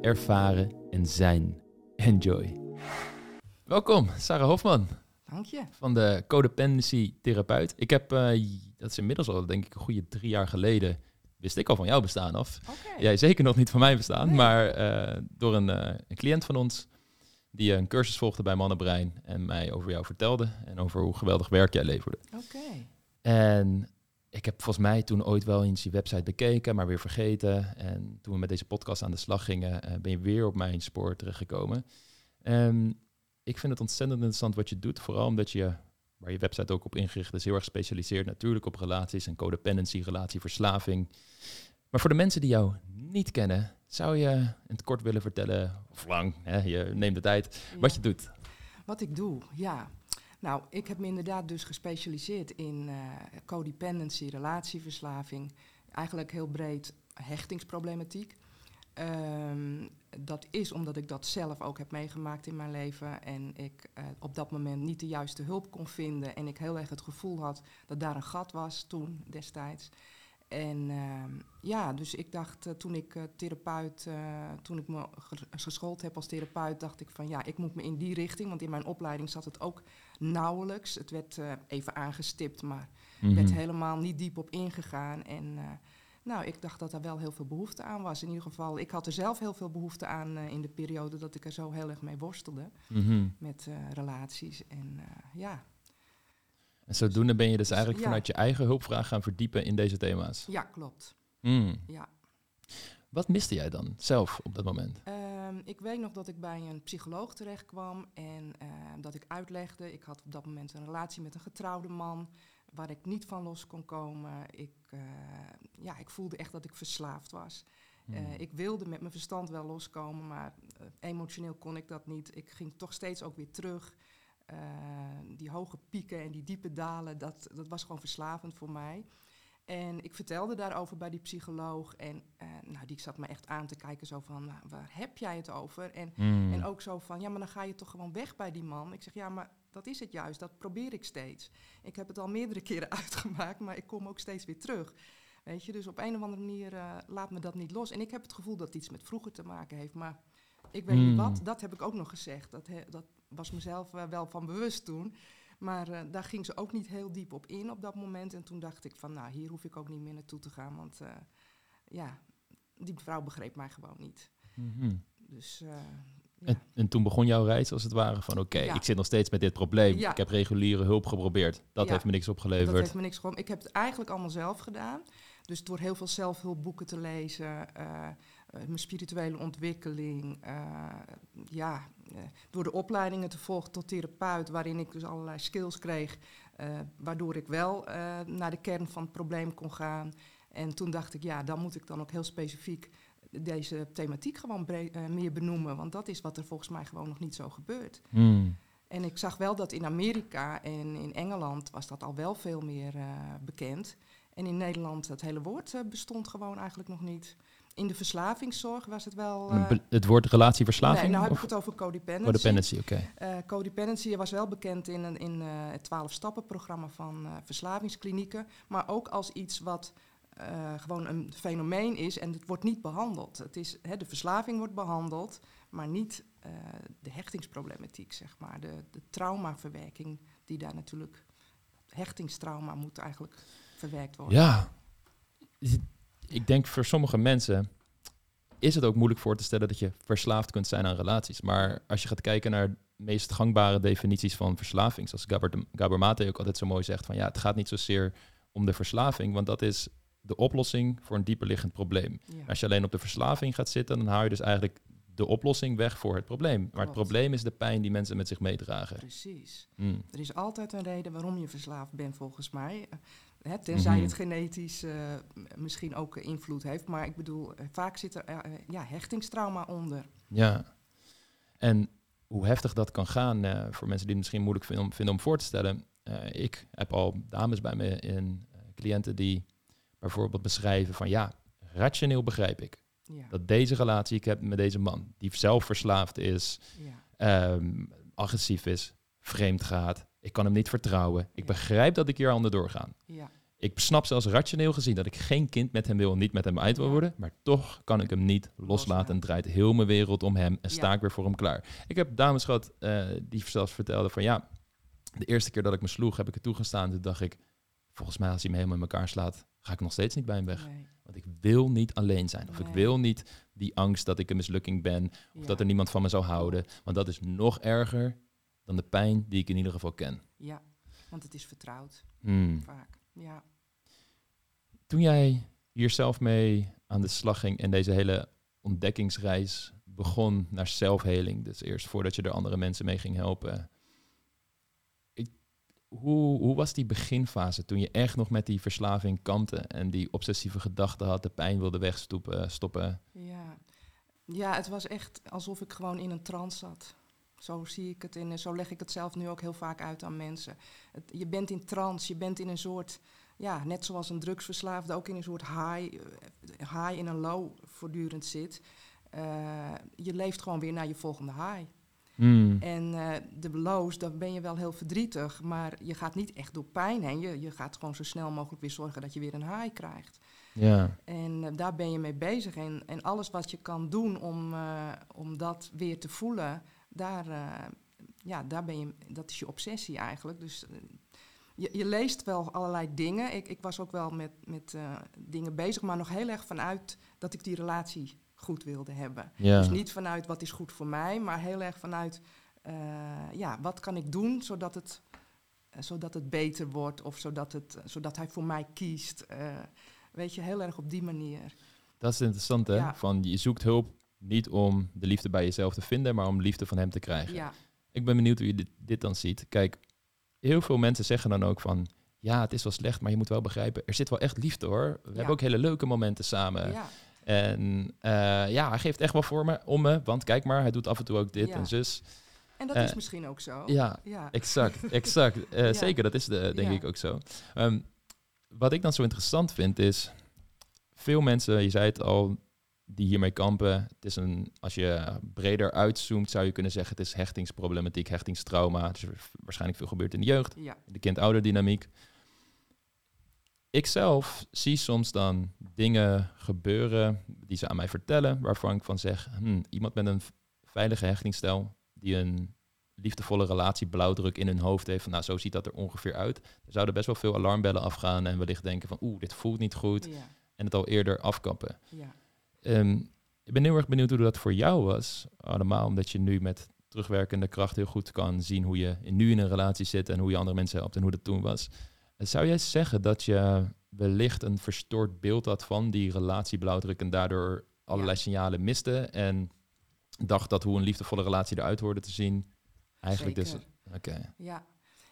ervaren en zijn. Enjoy. Welkom, Sarah Hofman Dank je. van de Codependency Therapeut. Ik heb, eh, dat is inmiddels al denk ik een goede drie jaar geleden, wist ik al van jou bestaan af. Oké. Jij zeker nog niet van mij bestaan, Nee. maar eh, door een, eh, een cliënt van ons die een cursus volgde bij Mannenbrein en mij over jou vertelde en over hoe geweldig werk jij leverde. Oké. En ik heb volgens mij toen ooit wel eens je website bekeken, maar weer vergeten. En toen we met deze podcast aan de slag gingen, eh, ben je weer op mijn spoor terechtgekomen. En ik vind het ontzettend interessant wat je doet, vooral omdat je, waar je website ook op ingericht is, heel erg specialiseert natuurlijk op relaties en codependency, relatieverslaving. Maar voor de mensen die jou niet kennen, zou je in het kort willen vertellen, of lang, hè, je neemt de tijd, wat je doet. Wat ik doe, ja. Nou, ik heb me inderdaad dus gespecialiseerd in eh, codependency, relatieverslaving. Eigenlijk heel breed hechtingsproblematiek. Ehm, dat is omdat ik dat zelf ook heb meegemaakt in mijn leven. En ik eh, op dat moment niet de juiste hulp kon vinden. En ik heel erg het gevoel had dat daar een gat was toen destijds. En ehm, ja, dus ik dacht eh, toen ik eh, therapeut, eh, toen ik me ge- geschoold heb als therapeut, dacht ik van ja, ik moet me in die richting, want in mijn opleiding zat het ook nauwelijks. Het werd even aangestipt, maar werd Mhm. helemaal niet diep op ingegaan. En nou, ik dacht dat er wel heel veel behoefte aan was. In ieder geval, ik had er zelf heel veel behoefte aan in de periode dat ik er zo heel erg mee worstelde Mhm. met relaties. En ja, En zodoende ben je dus eigenlijk Ja. vanuit je eigen hulpvraag gaan verdiepen in deze thema's. ja, klopt. Hmm. Ja. Wat miste jij dan zelf op dat moment? Ehm, ik weet nog dat ik bij een psycholoog terecht kwam en eh, dat ik uitlegde. Ik had op dat moment een relatie met een getrouwde man waar ik niet van los kon komen. Ik, eh, ja, ik voelde echt dat ik verslaafd was. Eh, Hmm. ik wilde met mijn verstand wel loskomen, maar eh, emotioneel kon ik dat niet. Ik ging toch steeds ook weer terug. Eh, die hoge pieken en die diepe dalen, dat, dat was gewoon verslavend voor mij. En ik vertelde daarover bij die psycholoog. En eh, nou, die zat me echt aan te kijken, zo van, nou, waar heb jij het over? En, Hmm. en ook zo van, ja, maar dan ga je toch gewoon weg bij die man. Ik zeg, ja, maar dat is het juist, dat probeer ik steeds. Ik heb het al meerdere keren uitgemaakt, maar ik kom ook steeds weer terug. Weet je, dus op een of andere manier eh, laat me dat niet los. En ik heb het gevoel dat het iets met vroeger te maken heeft, maar ik weet Hmm. niet wat. Dat heb ik ook nog gezegd. Dat, he- dat was mezelf eh, wel van bewust toen. Maar eh, daar ging ze ook niet heel diep op in op dat moment. En toen dacht ik van, nou, hier hoef ik ook niet meer naartoe te gaan. Want eh, ja, die vrouw begreep mij gewoon niet. Mhm. Dus ja. en, en toen begon jouw reis als het ware van oké, Ja. ik zit nog steeds met dit probleem. Ja. Ik heb reguliere hulp geprobeerd. Dat heeft me niks Dat opgeleverd. heeft me niks. Ik heb het eigenlijk allemaal zelf gedaan. Dus door heel veel zelfhulpboeken te lezen, mijn spirituele ontwikkeling, eh, ja, eh, door de opleidingen te volgen tot therapeut, waarin ik dus allerlei skills kreeg, eh, waardoor ik wel eh, naar de kern van het probleem kon gaan. En toen dacht ik, ja, dan moet ik dan ook heel specifiek deze thematiek gewoon eh, meer benoemen, want dat is wat er volgens mij gewoon nog niet zo gebeurt. Hmm. En ik zag wel dat in Amerika en in Engeland was dat al wel veel meer eh, bekend. En in Nederland, het hele woord eh, bestond gewoon eigenlijk nog niet. In de verslavingszorg was het wel... eh, Het woord relatieverslaving? nee, nou heb ik of het over codependency. codependency, oké. Eh, codependency was wel bekend in, een- in eh, het 12-stappen-programma van verslavingsklinieken. Maar ook als iets wat gewoon een fenomeen is en het wordt niet behandeld. Het is, hè, de verslaving wordt behandeld, maar niet de hechtingsproblematiek, zeg maar. De, de traumaverwerking die daar natuurlijk... Hechtingstrauma moet eigenlijk verwerkt worden. Ja, ik denk voor sommige mensen is het ook moeilijk voor te stellen dat je verslaafd kunt zijn aan relaties. Maar als je gaat kijken naar de meest gangbare definities van verslaving, zoals de- Gabor Mate ook altijd zo mooi zegt, van ja, het gaat niet zozeer om de verslaving, want dat is de oplossing voor een dieperliggend probleem. Ja. Als je alleen op de verslaving gaat zitten, dan haal je dus eigenlijk de oplossing weg voor het probleem. Maar het probleem is de pijn die mensen met zich meedragen. Precies. Mm. Er is altijd een reden waarom je verslaafd bent, volgens mij. Hè, tenzij Mhm. het genetisch eh, misschien ook invloed heeft. Maar ik bedoel, eh, vaak zit er eh, eh, ja, hechtingstrauma onder. Ja. En hoe heftig dat kan gaan eh, voor mensen die het misschien moeilijk vinden om, vinden om voor te stellen. Eh, ik heb al dames bij me in eh, cliënten die bijvoorbeeld beschrijven van ja, rationeel begrijp ik Ja, dat deze relatie ik heb met deze man, die zelf verslaafd is, ja, ehm, agressief is, vreemd gaat, ik kan hem niet vertrouwen. Ik begrijp dat ik hier onder doorgaan. ja, Ik snap zelfs rationeel gezien dat ik geen kind met hem wil en niet met hem uit wil worden. Maar toch kan ik hem niet loslaten en draait heel mijn wereld om hem en sta Ja. ik weer voor hem klaar. Ik heb dames gehad eh, die zelfs vertelden van ja, de eerste keer dat ik me sloeg heb ik het toegestaan. Toen dacht ik, volgens mij als hij me helemaal in elkaar slaat, ga ik nog steeds niet bij hem weg. nee, Want ik wil niet alleen zijn. Of ik wil niet die angst dat ik een mislukking ben. Of ja, dat er niemand van me zou houden. Want dat is nog erger dan de pijn die ik in ieder geval ken. Ja, want het is vertrouwd, Hmm. vaak. Ja, Toen jij hier zelf mee aan de slag ging en deze hele ontdekkingsreis begon naar zelfheling, dus eerst voordat je er andere mensen mee ging helpen. Ik, hoe, hoe was die beginfase toen je echt nog met die verslaving kampte en die obsessieve gedachten had, de pijn wilde wegstoppen, stoppen? ja. ja, het was echt alsof ik gewoon in een trance zat. Zo zie ik het en zo leg ik het zelf nu ook heel vaak uit aan mensen. Het, je bent in trance, je bent in een soort, ja, net zoals een drugsverslaafde ook in een soort high, eh, high in een low voortdurend zit. Eh, je leeft gewoon weer naar je volgende high. Hmm. En eh, de lows, dan ben je wel heel verdrietig, maar je gaat niet echt door pijn heen. Je, je gaat gewoon zo snel mogelijk weer zorgen dat je weer een high krijgt. Ja, En eh, daar ben je mee bezig. En, en alles wat je kan doen om, eh, om dat weer te voelen, daar, eh, ja, daar ben je, dat is je obsessie eigenlijk. Dus eh, je, je leest wel allerlei dingen. Ik, ik was ook wel met, met eh, dingen bezig, maar nog heel erg vanuit dat ik die relatie goed wilde hebben. ja. Dus niet vanuit wat is goed voor mij, maar heel erg vanuit ja, wat kan ik doen zodat het, zodat het beter wordt of zodat, het, zodat hij voor mij kiest. Weet je, heel erg op die manier. Dat is interessant, hè? Ja. Van je zoekt hulp niet om de liefde bij jezelf te vinden, maar om liefde van hem te krijgen. Ja, Ik ben benieuwd hoe je dit, dit dan ziet. Kijk, heel veel mensen zeggen dan ook van... Ja, het is wel slecht, maar je moet wel begrijpen... er zit wel echt liefde, hoor. We hebben ook hele leuke momenten samen. ja, En eh, ja, hij geeft echt wel voor me, om me. Want kijk maar, hij doet af en toe ook dit Ja. en zus. en dat Eh, is misschien ook zo. Ja, ja. exact, exact. Eh. Zeker, dat is de, denk ik ook zo. Ehm, wat ik dan zo interessant vind is... Veel mensen, je zei het al, die hiermee kampen. Het is een, als je breder uitzoomt, zou je kunnen zeggen... het is hechtingsproblematiek, hechtingstrauma. Dus er is waarschijnlijk veel gebeurt in de jeugd. ja, de kind-ouder dynamiek. Ik zelf zie soms dan dingen gebeuren die ze aan mij vertellen, waarvan ik van zeg, hm, iemand met een veilige hechtingsstijl, die een liefdevolle relatie blauwdruk in hun hoofd heeft, van nou zo ziet dat er ongeveer uit. Er zouden best wel veel alarmbellen afgaan en wellicht denken van oeh, dit voelt niet goed ja, en het al eerder afkappen. ja. Ehm, ik ben heel erg benieuwd hoe dat voor jou was, allemaal omdat je nu met terugwerkende kracht heel goed kan zien hoe je nu in een relatie zit en hoe je andere mensen helpt en hoe dat toen was. Eh, Zou jij zeggen dat je wellicht een verstoord beeld had van die relatieblauwdruk en daardoor allerlei signalen miste en dacht dat hoe een liefdevolle relatie eruit hoorde te zien eigenlijk dus... Oké, Ja,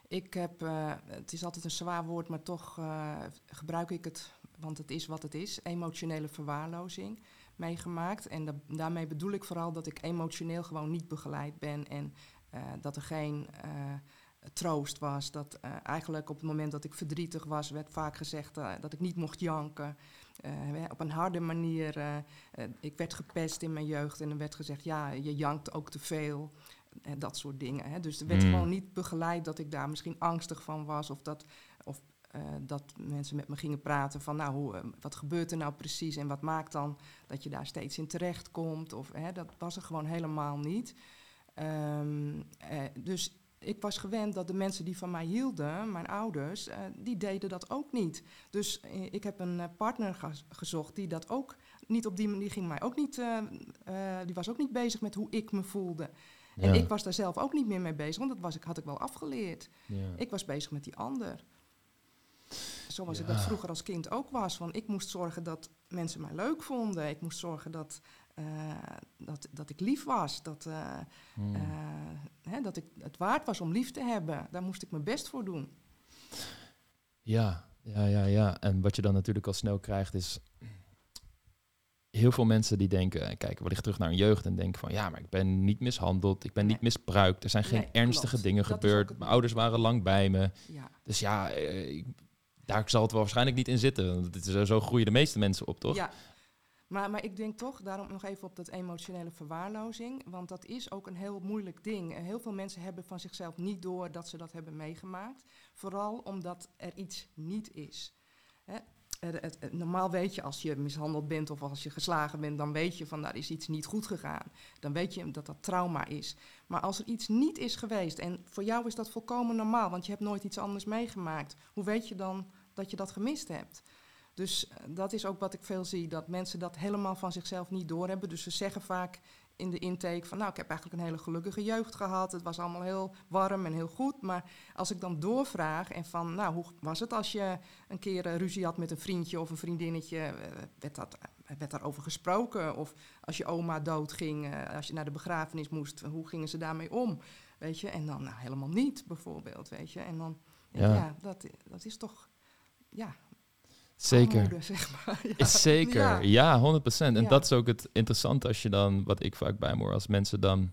ik heb, eh, het is altijd een zwaar woord, maar toch eh, gebruik ik het, want het is wat het is, emotionele verwaarlozing meegemaakt. En da- daarmee bedoel ik vooral dat ik emotioneel gewoon niet begeleid ben en eh, dat er geen eh, troost was. Dat eh, eigenlijk op het moment dat ik verdrietig was, werd vaak gezegd dat ik niet mocht janken. Op een harde manier. ik werd gepest in mijn jeugd en er werd gezegd, ja, je jankt ook te veel. Dat soort dingen. Hè. Dus er werd Hmm. gewoon niet begeleid dat ik daar misschien angstig van was. Of dat, eh, dat mensen met me gingen praten van, nou, hoe, eh, wat gebeurt er nou precies en wat maakt dan dat je daar steeds in terecht komt? Of, hè, dat was er gewoon helemaal niet. Ehm, eh, dus ik was gewend dat de mensen die van mij hielden, mijn ouders, eh, die deden dat ook niet. Dus ik heb een partner ge- gezocht die dat ook niet op die manier ging mij ook niet, die was ook niet bezig met hoe ik me voelde. En ik was daar zelf ook niet meer mee bezig, want dat was ik, had ik wel afgeleerd. ja. Ik was bezig met die ander. Zoals ik Ja. dat vroeger als kind ook was. Van ik moest zorgen dat mensen mij leuk vonden. Ik moest zorgen dat, eh, dat, dat ik lief was. Dat, eh, Hmm. eh, hè, dat ik het waard was om lief te hebben. Daar moest ik mijn best voor doen. Ja, Ja, ja, ja. En wat je dan natuurlijk al snel krijgt is heel veel mensen die denken, kijken wellicht terug naar hun jeugd en denken van ja, maar ik ben niet mishandeld, ik ben niet misbruikt, er zijn geen Nee, ernstige klopt. dingen Dat gebeurd, mijn ouders waren lang bij me. Ja, Dus ja, ik- daar zal het wel waarschijnlijk niet in zitten. Want is, eh, zo groeien de meeste mensen op, toch? Ja. Maar, maar ik denk toch, daarom nog even op dat emotionele verwaarlozing. Want dat is ook een heel moeilijk ding. En Heel veel mensen hebben van zichzelf niet door dat ze dat hebben meegemaakt. Vooral omdat er iets niet is. Hè? Het- normaal weet je als je mishandeld bent of als je geslagen bent, dan weet je van daar is iets niet goed gegaan. Dan weet je dat dat trauma is. Maar als er iets niet is geweest en voor jou is dat volkomen normaal, want je hebt nooit iets anders meegemaakt, hoe weet je dan dat je dat gemist hebt? Dus eh, dat is ook wat ik veel zie, dat mensen dat helemaal van zichzelf niet doorhebben. Dus ze zeggen vaak in de intake van, nou, ik heb eigenlijk een hele gelukkige jeugd gehad. Het was allemaal heel warm en heel goed. Maar als ik dan doorvraag en van, nou, hoe was het als je een keer eh, ruzie had met een vriendje of een vriendinnetje? eh, werd, dat, eh, werd daarover gesproken? Of als je oma doodging, als je naar de begrafenis moest, hoe gingen ze daarmee om? Weet je, en dan nou, helemaal niet, bijvoorbeeld, weet je. En dan, ja, Ja. dat, dat is toch, ja, Zeker. armoede, zeg maar. Ja. Is zeker, Ja. ja, 100%. En Ja. dat is ook het interessante als je dan, wat ik vaak bij me hoor, als mensen dan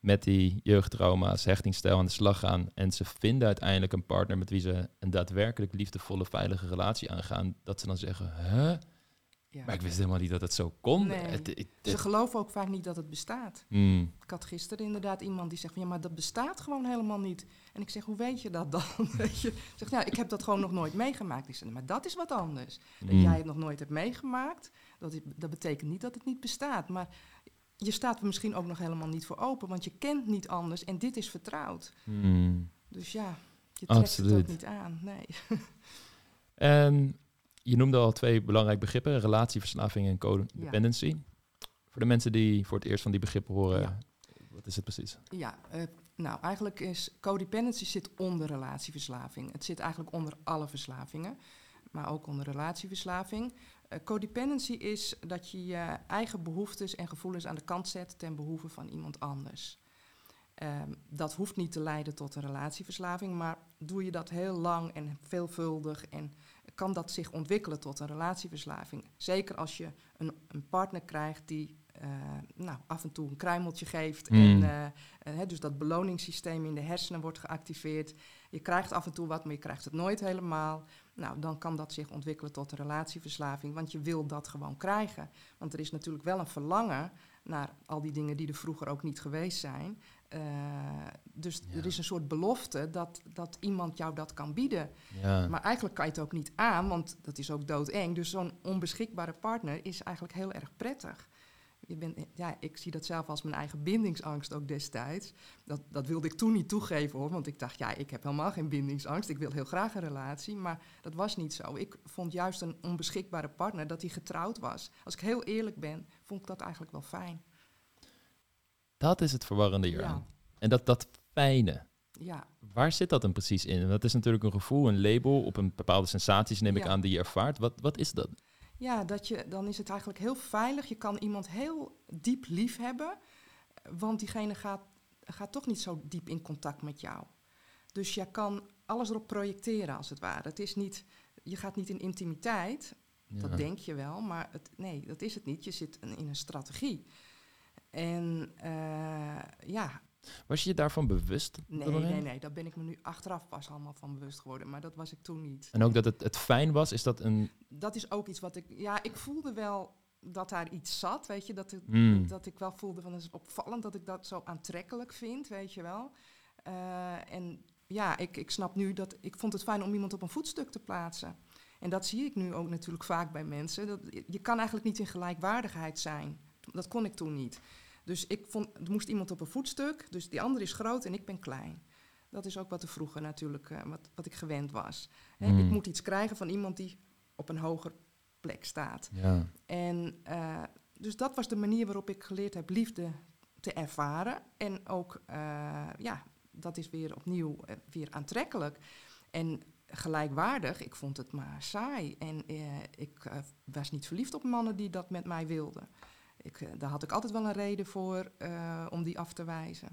met die jeugdtrauma's, hechtingsstijl aan de slag gaan en ze vinden uiteindelijk een partner met wie ze een daadwerkelijk liefdevolle, veilige relatie aangaan, dat ze dan zeggen, huh? Ja. Maar ik wist helemaal niet dat het zo kon. Nee. Het- het- Ze het- geloven ook vaak niet dat het bestaat. Hmm. Ik had gisteren inderdaad iemand die zegt van ja, maar dat bestaat gewoon helemaal niet. En ik zeg, hoe weet je dat dan? Weet je? Zegt, ja, ik heb dat gewoon nog nooit meegemaakt. Ik zeg, maar dat is wat anders. Dat Hmm. jij het nog nooit hebt meegemaakt, dat, dat betekent niet dat het niet bestaat. Maar je staat er misschien ook nog helemaal niet voor open, want je kent niet anders en dit is vertrouwd. Hmm. Dus ja, je trekt het Absoluut. ook niet aan. Nee. En je noemde al twee belangrijke begrippen, relatieverslaving en codependency. Voor de mensen die voor het eerst van die begrippen horen, Ja. wat is het precies? Ja, eh, nou eigenlijk is codependency zit onder relatieverslaving. Het zit eigenlijk onder alle verslavingen, maar ook onder relatieverslaving. Eh, codependency is dat je je eigen behoeftes en gevoelens aan de kant zet ten behoeve van iemand anders. Ehm, dat hoeft niet te leiden tot een relatieverslaving, maar doe je dat heel lang en veelvuldig en kan dat zich ontwikkelen tot een relatieverslaving. Zeker als je een, een partner krijgt die eh, nou, af en toe een kruimeltje geeft. Mm. En, eh, eh, hè, dus dat beloningssysteem in de hersenen wordt geactiveerd. Je krijgt af en toe wat, maar je krijgt het nooit helemaal. Nou, dan kan dat zich ontwikkelen tot een relatieverslaving, want je wil dat gewoon krijgen. Want er is natuurlijk wel een verlangen naar al die dingen die er vroeger ook niet geweest zijn. Eh, dus Ja. er is een soort belofte dat, dat iemand jou dat kan bieden. Ja. Maar eigenlijk kan je het ook niet aan, want dat is ook doodeng. Dus zo'n onbeschikbare partner is eigenlijk heel erg prettig. Je bent, ja, ik zie dat zelf als mijn eigen bindingsangst ook destijds. Dat, dat wilde ik toen niet toegeven hoor, want ik dacht, ja, ik heb helemaal geen bindingsangst. Ik wil heel graag een relatie, maar dat was niet zo. Ik vond juist een onbeschikbare partner dat hij getrouwd was. Als ik heel eerlijk ben, vond ik dat eigenlijk wel fijn. Dat is het verwarrende hieraan. Ja. En dat, dat fijne, Ja, waar zit dat dan precies in? Want Dat is natuurlijk een gevoel, een label op een bepaalde sensaties, neem ik Ja. aan, die je ervaart. Wat, wat is dat? Ja, dat je, dan is het eigenlijk heel veilig. Je kan iemand heel diep lief hebben, want diegene gaat, gaat toch niet zo diep in contact met jou. Dus je kan alles erop projecteren, als het ware. Het is niet, je gaat niet in intimiteit, Ja. dat denk je wel, maar het, nee, dat is het niet. Je zit in een strategie. En eh, ja, Was je je daarvan bewust? nee, nee, nee, daar ben ik me nu achteraf pas allemaal van bewust geworden. Maar dat was ik toen niet. En ook dat het, het fijn was, is dat een... dat is ook iets wat ik. Ja, ik voelde wel dat daar iets zat, weet je. Dat, het, Mm. dat ik wel voelde van het is opvallend dat ik dat zo aantrekkelijk vind, weet je wel. Eh, en ja, ik, ik snap nu dat. Ik vond het fijn om iemand op een voetstuk te plaatsen. En dat zie ik nu ook natuurlijk vaak bij mensen. Dat, je kan eigenlijk niet in gelijkwaardigheid zijn. Dat kon ik toen niet. Dus ik vond, er moest iemand op een voetstuk. Dus die ander is groot en ik ben klein. Dat is ook wat er vroeger natuurlijk, eh, wat, wat ik gewend was. Hè, Mm. Ik moet iets krijgen van iemand die op een hoger plek staat. Ja. En eh, dus dat was de manier waarop ik geleerd heb liefde te ervaren. En ook, eh, ja, dat is weer opnieuw weer aantrekkelijk. En gelijkwaardig, ik vond het maar saai. En ik was niet verliefd op mannen die dat met mij wilden. Ik, eh, daar had ik altijd wel een reden voor eh, om die af te wijzen.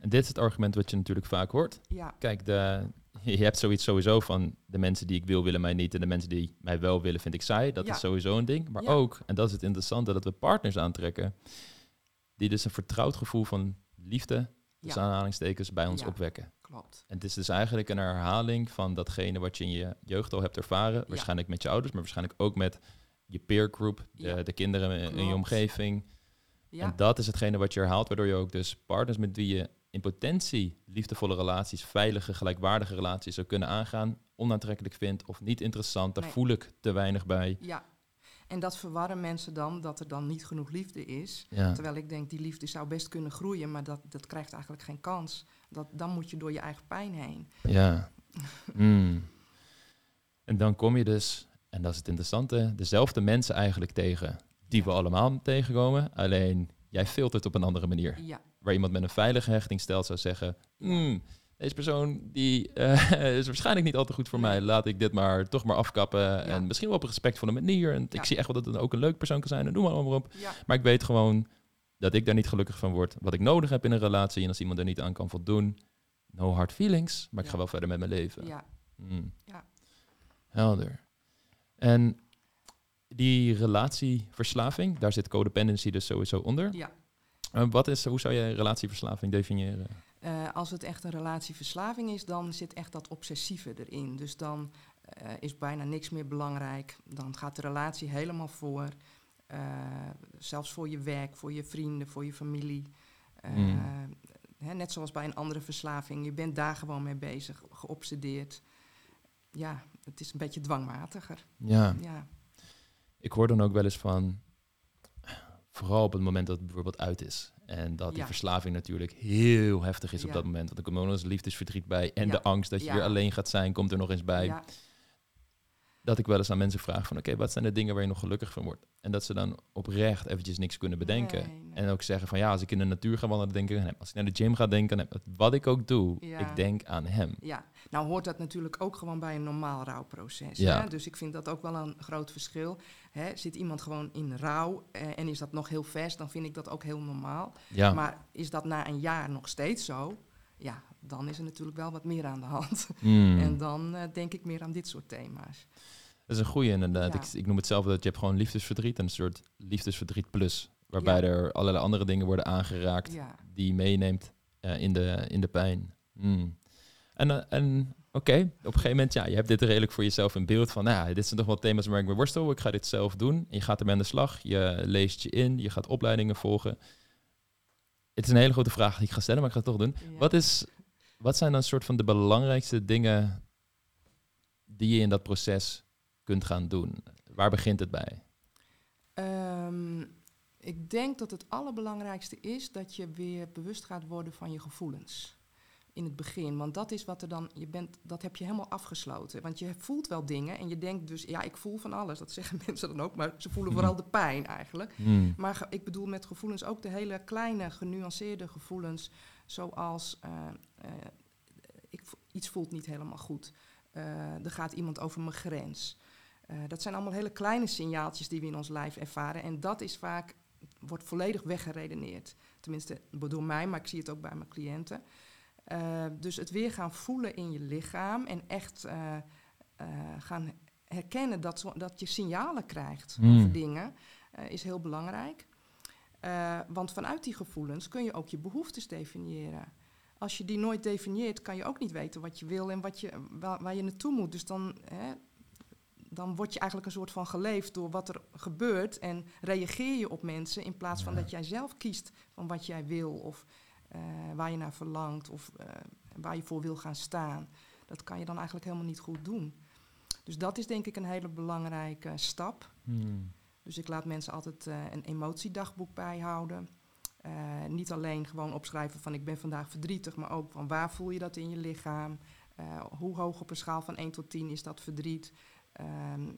En dit is het argument wat je natuurlijk vaak hoort. Ja, Kijk, de je hebt zoiets sowieso van de mensen die ik wil, willen mij niet. En de mensen die mij wel willen, vind ik saai. Dat Ja. is sowieso een ding. Maar Ja. ook, en dat is het interessante, dat we partners aantrekken. Die dus een vertrouwd gevoel van liefde, dus aanhalingstekens, bij ons Ja. opwekken. Klopt. En het is dus eigenlijk een herhaling van datgene wat je in je jeugd al hebt ervaren. Waarschijnlijk met je ouders, maar waarschijnlijk ook met je peer group, de, Ja. de kinderen in je omgeving. Ja, En dat is hetgene wat je herhaalt, waardoor je ook dus partners met wie je in potentie liefdevolle relaties, veilige, gelijkwaardige relaties zou kunnen aangaan, onaantrekkelijk vindt of niet interessant, daar Nee. voel ik te weinig bij. ja. En dat verwarren mensen dan, dat er dan niet genoeg liefde is. Ja, Terwijl ik denk, die liefde zou best kunnen groeien, maar dat, dat krijgt eigenlijk geen kans. Dat, dan moet je door je eigen pijn heen. ja. Mm. En dan kom je dus, en dat is het interessante, dezelfde mensen eigenlijk tegen die we allemaal tegenkomen, alleen jij filtert op een andere manier. Ja, waar iemand met een veilige hechting stelt zou zeggen... "Hmm, deze persoon die, eh, is waarschijnlijk niet al te goed voor mij. Laat ik dit maar toch maar afkappen. En misschien wel op een respectvolle manier. En ik zie echt wel dat het ook een leuk persoon kan zijn. En noem maar allemaal op. Maar ik weet gewoon dat ik daar niet gelukkig van word. Wat ik nodig heb in een relatie. En als iemand er niet aan kan voldoen... No hard feelings. Maar ik ga wel verder met mijn leven. ja. Hmm. Ja. Helder. En die relatieverslaving, daar zit codependency dus sowieso onder. ja. Wat is, hoe zou je relatieverslaving definiëren? Eh, als het echt een relatieverslaving is, dan zit echt dat obsessieve erin. Dus dan eh, is bijna niks meer belangrijk. Dan gaat de relatie helemaal voor. Eh, zelfs voor je werk, voor je vrienden, voor je familie. Eh, Mm. hè, net zoals bij een andere verslaving. Je bent daar gewoon mee bezig, geobsedeerd. Ja, het is een beetje dwangmatiger. Ja. Ja, Ik hoor dan ook wel eens van, vooral op het moment dat het bijvoorbeeld uit is. En dat die Ja. verslaving natuurlijk heel heftig is op dat moment. Want er komt nog eens liefdesverdriet bij. En de angst dat je weer alleen gaat zijn, komt er nog eens bij. Dat ik wel eens aan mensen vraag van, oké, wat zijn de dingen waar je nog gelukkig van wordt? En dat ze dan oprecht eventjes niks kunnen bedenken. Nee, nee. En ook zeggen van, ja, als ik in de natuur ga wandelen, denk ik aan hem. Als ik naar de gym ga denken aan hem. Wat ik ook doe, Ja. ik denk aan hem. Ja, nou hoort dat natuurlijk ook gewoon bij een normaal rouwproces. Ja. Hè? Dus ik vind dat ook wel een groot verschil. Hè? Zit iemand gewoon in rouw eh, en is dat nog heel vers, dan vind ik dat ook heel normaal. Ja, Maar is dat na een jaar nog steeds zo? Ja, dan is er natuurlijk wel wat meer aan de hand. Mm. En dan eh, denk ik meer aan dit soort thema's. Dat is een goeie inderdaad. Ja. Ik, ik noem het zelf dat je hebt gewoon liefdesverdriet en een soort liefdesverdriet plus. Waarbij Ja. er allerlei andere dingen worden aangeraakt Ja, die je meeneemt eh, in, de, in de pijn. Hmm. En, eh, en oké, op een gegeven moment, ja, je hebt dit redelijk voor jezelf in beeld van, nou dit zijn toch wel thema's waar ik mee worstel. Ik ga dit zelf doen. En je gaat ermee aan de slag. Je leest je in, je gaat opleidingen volgen. Het is een hele grote vraag die ik ga stellen, maar ik ga het toch doen. ja. Wat, is, wat zijn dan soort van de belangrijkste dingen die je in dat proces kunt gaan doen? Waar begint het bij? Ehm, ik denk dat het allerbelangrijkste is dat je weer bewust gaat worden van je gevoelens. In het begin. Want dat is wat er dan. Je bent, dat heb je helemaal afgesloten. Want je voelt wel dingen en je denkt dus, ja, ik voel van alles. Dat zeggen mensen dan ook, maar ze voelen vooral de pijn eigenlijk. Hmm. Maar ik bedoel met gevoelens ook de hele kleine, genuanceerde gevoelens. Zoals eh, ik, vo- iets voelt niet helemaal goed. Eh, er gaat iemand over mijn grens. Eh, dat zijn allemaal hele kleine signaaltjes die we in ons lijf ervaren. En dat is vaak, wordt volledig weggeredeneerd. Tenminste, door mij, maar ik zie het ook bij mijn cliënten. Eh, dus het weer gaan voelen in je lichaam en echt eh, eh, gaan herkennen dat, dat je signalen krijgt Mm. over dingen, eh, is heel belangrijk. Eh, want vanuit die gevoelens kun je ook je behoeftes definiëren. Als je die nooit definieert, kan je ook niet weten wat je wil en wat je, waar, waar je naartoe moet. Dus dan, hè, dan word je eigenlijk een soort van geleefd door wat er gebeurt en reageer je op mensen in plaats van Ja. dat jij zelf kiest van wat jij wil of eh, waar je naar verlangt of eh, waar je voor wil gaan staan. Dat kan je dan eigenlijk helemaal niet goed doen. Dus dat is denk ik een hele belangrijke stap. Hmm. Dus ik laat mensen altijd eh, een emotiedagboek bijhouden. Eh, niet alleen gewoon opschrijven van ik ben vandaag verdrietig, maar ook van waar voel je dat in je lichaam? Eh, hoe hoog op een schaal van 1 tot 10 is dat verdriet? Ehm,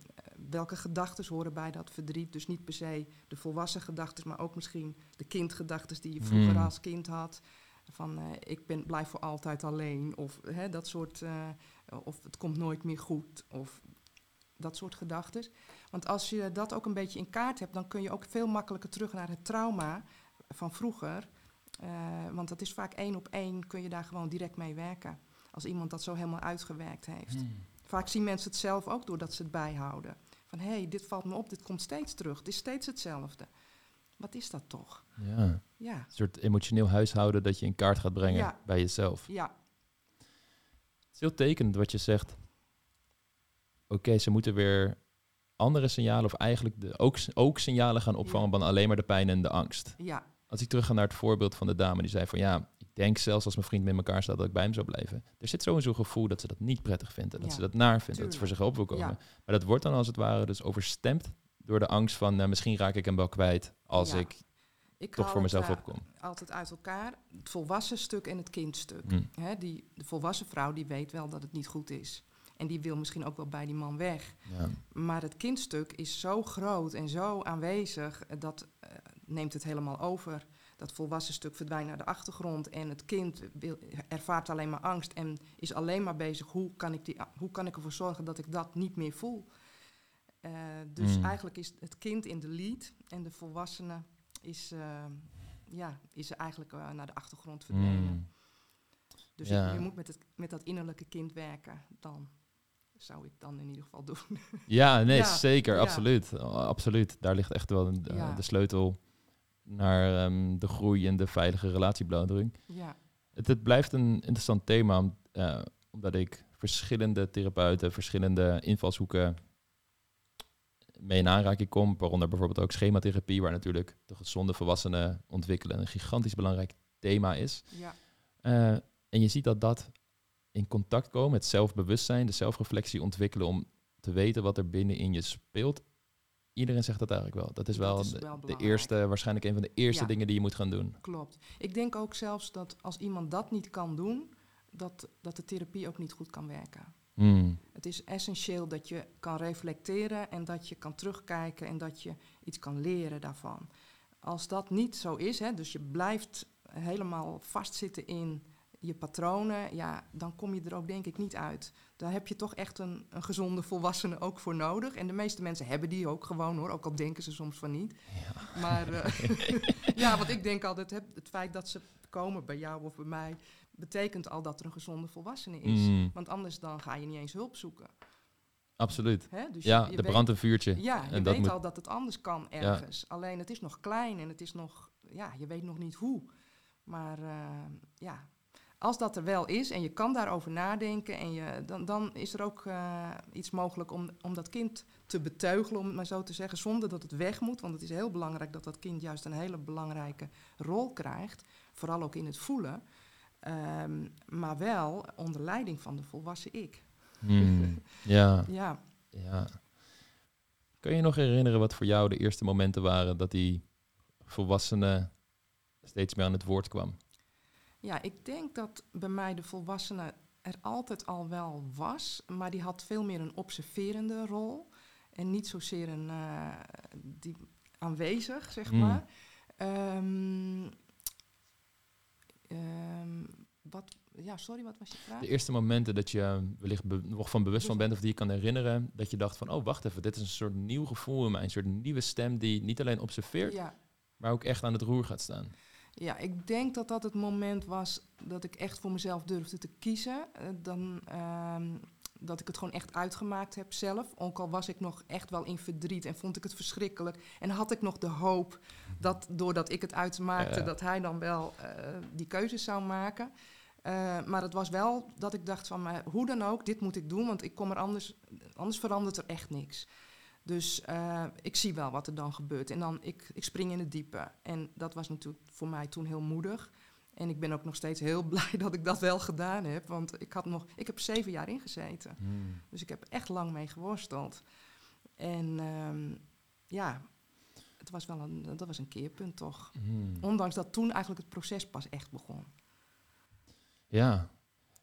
welke gedachten horen bij dat verdriet? Dus niet per se de volwassen gedachten, maar ook misschien de kindgedachten die je vroeger Mm. als kind had. Van eh, ik ben, blijf voor altijd alleen, of hè, dat soort, of het komt nooit meer goed, of dat soort gedachten. Want als je dat ook een beetje in kaart hebt, dan kun je ook veel makkelijker terug naar het trauma van vroeger. Eh, want dat is vaak één op één, kun je daar gewoon direct mee werken. als iemand dat zo helemaal uitgewerkt heeft. Hmm. Vaak zien mensen het zelf ook doordat ze het bijhouden. Van hé, hey, dit valt me op, dit komt steeds terug, het is steeds hetzelfde. Wat is dat toch? Ja, Ja, een soort emotioneel huishouden dat je in kaart gaat brengen Ja. bij jezelf. ja, Het is heel tekenend wat je zegt. Oké, ze moeten weer andere signalen, of eigenlijk de, ook, ook signalen gaan opvangen Ja. dan alleen maar de pijn en de angst. ja, Als ik terug ga naar het voorbeeld van de dame die zei van ja, ik denk zelfs als mijn vriend met elkaar staat dat ik bij hem zou blijven. Er zit sowieso een gevoel dat ze dat niet prettig vindt en dat Ja, ze dat naar vindt, dat ze voor zich op wil komen. Ja. Maar dat wordt dan als het ware dus overstemd door de angst van nou, misschien raak ik hem wel kwijt als Ja. ik ik toch voor het, mezelf eh, opkom. altijd uit elkaar. Het volwassen stuk en het kindstuk. Hm. Hè, die, de volwassen vrouw die weet wel dat het niet goed is. En die wil misschien ook wel bij die man weg. Ja. Maar het kindstuk is zo groot en zo aanwezig, dat eh, neemt het helemaal over. Dat volwassen stuk verdwijnt naar de achtergrond en het kind wil, ervaart alleen maar angst en is alleen maar bezig hoe kan ik, die, hoe kan ik ervoor zorgen dat ik dat niet meer voel. Eh, dus Mm. eigenlijk is het kind in de lead en de volwassene is, eh, ja, is eigenlijk eh, naar de achtergrond verdwenen. Mm. Dus Ja. je, je moet met, het, met dat innerlijke kind werken. Dan zou ik dan in ieder geval doen. Ja, nee, Ja, zeker, ja. absoluut. Absoluut. Daar ligt echt wel een- de sleutel naar ehm, de groei en de veilige relatieblauwdruk. ja, Het, het blijft een interessant thema, om- eh, omdat ik verschillende therapeuten, verschillende invalshoeken mee in aanraking kom. Waaronder bijvoorbeeld ook schematherapie, waar natuurlijk de gezonde volwassenen ontwikkelen een gigantisch belangrijk thema is. ja, Eh, en je ziet dat dat in contact komen met zelfbewustzijn, de zelfreflectie ontwikkelen om te weten wat er binnenin je speelt. Iedereen zegt dat eigenlijk wel. Dat is Dat wel, is de, wel de belangrijk. eerste, waarschijnlijk een van de eerste Ja. dingen die je moet gaan doen. klopt. Ik denk ook zelfs dat als iemand dat niet kan doen, dat, dat de therapie ook niet goed kan werken. Hmm. Het is essentieel dat je kan reflecteren en dat je kan terugkijken en dat je iets kan leren daarvan. Als dat niet zo is, hè, dus je blijft helemaal vastzitten in je patronen, ja, dan kom je er ook denk ik niet uit. Daar heb je toch echt een, een gezonde volwassene ook voor nodig. En de meeste mensen hebben die ook gewoon hoor, ook al denken ze soms van niet. Ja. Maar eh, ja, want ik denk altijd, het, het feit dat ze komen bij jou of bij mij, betekent al dat er een gezonde volwassene is. Hmm. Want anders dan ga je niet eens hulp zoeken. Absoluut. Hè? Dus Ja, je, je er brandt een vuurtje. Ja, je en weet moet- al dat het anders kan ergens. Alleen het is nog klein en het is nog, ja, je weet nog niet hoe. Maar eh, ja, als dat er wel is en je kan daarover nadenken, en je, dan, dan is er ook eh, iets mogelijk om, om dat kind te beteugelen, om het maar zo te zeggen, zonder dat het weg moet. Want het is heel belangrijk dat dat kind juist een hele belangrijke rol krijgt, vooral ook in het voelen. Ehm, maar wel onder leiding van de volwassen ik. Hmm. Ja, Ja, ja. Kun je je nog herinneren wat voor jou de eerste momenten waren dat die volwassene steeds meer aan het woord kwam? Ja, ik denk dat bij mij de volwassene er altijd al wel was, maar die had veel meer een observerende rol en niet zozeer een eh, die aanwezig, zeg Mm. maar. Ehm, ehm, wat, ja, sorry, wat was je vraag? De eerste momenten dat je wellicht be- nog van bewust van bent of die je kan herinneren, dat je dacht van, oh wacht even, dit is een soort nieuw gevoel in mij, een soort nieuwe stem die niet alleen observeert, Ja, maar ook echt aan het roer gaat staan. Ja, ik denk dat dat het moment was dat ik echt voor mezelf durfde te kiezen. Eh, dan, ehm, dat ik het gewoon echt uitgemaakt heb zelf. Ook al was ik nog echt wel in verdriet en vond ik het verschrikkelijk. En had ik nog de hoop dat doordat ik het uitmaakte, Ja. dat hij dan wel eh, die keuzes zou maken. Eh, maar het was wel dat ik dacht van, maar hoe dan ook, dit moet ik doen, want ik kom er anders, anders verandert er echt niks. Dus eh, ik zie wel wat er dan gebeurt. En dan, ik, ik spring in het diepe. En dat was natuurlijk voor mij toen heel moedig. En ik ben ook nog steeds heel blij dat ik dat wel gedaan heb. Want ik, had nog, ik heb zeven jaar ingezeten. Dus ik heb echt lang mee geworsteld. En ehm, ja, het was wel een, dat was een keerpunt toch. Hmm. Ondanks dat toen eigenlijk het proces pas echt begon. Ja,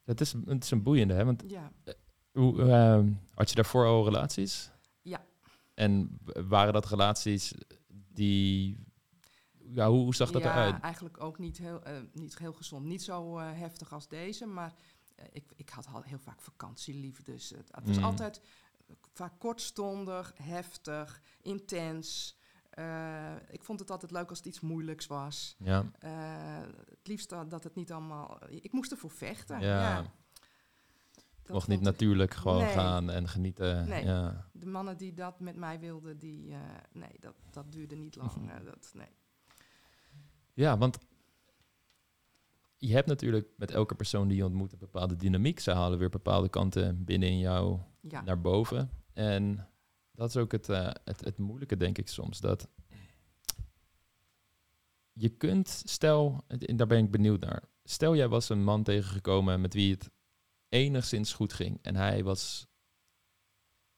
dat is, het is een boeiende, hè? Want Ja, hoe, ehm, had je daarvoor al relaties? En waren dat relaties die... Ja, hoe, hoe zag dat ja eruit? eigenlijk ook niet heel, eh, niet heel gezond. Niet zo eh, heftig als deze, maar eh, ik, ik had al heel vaak vakantieliefdes. Het, het was Mm. altijd vaak kortstondig, heftig, intens. Ik vond het altijd leuk als het iets moeilijks was. Ja, het liefst dat, dat het niet allemaal... Ik moest ervoor vechten. Ja. Ja. Mocht niet vond ik- natuurlijk gewoon Nee. gaan en genieten. Nee. Ja. De mannen die dat met mij wilden, die, eh, nee, dat, dat duurde niet lang. eh, dat, nee. ja, want je hebt natuurlijk met elke persoon die je ontmoet een bepaalde dynamiek. Ze halen weer bepaalde kanten binnen in jou Ja, naar boven. En dat is ook het, eh, het, het moeilijke, denk ik soms. Dat je kunt, stel, en daar ben ik benieuwd naar. Stel, jij was een man tegengekomen met wie het enigszins goed ging. En hij was,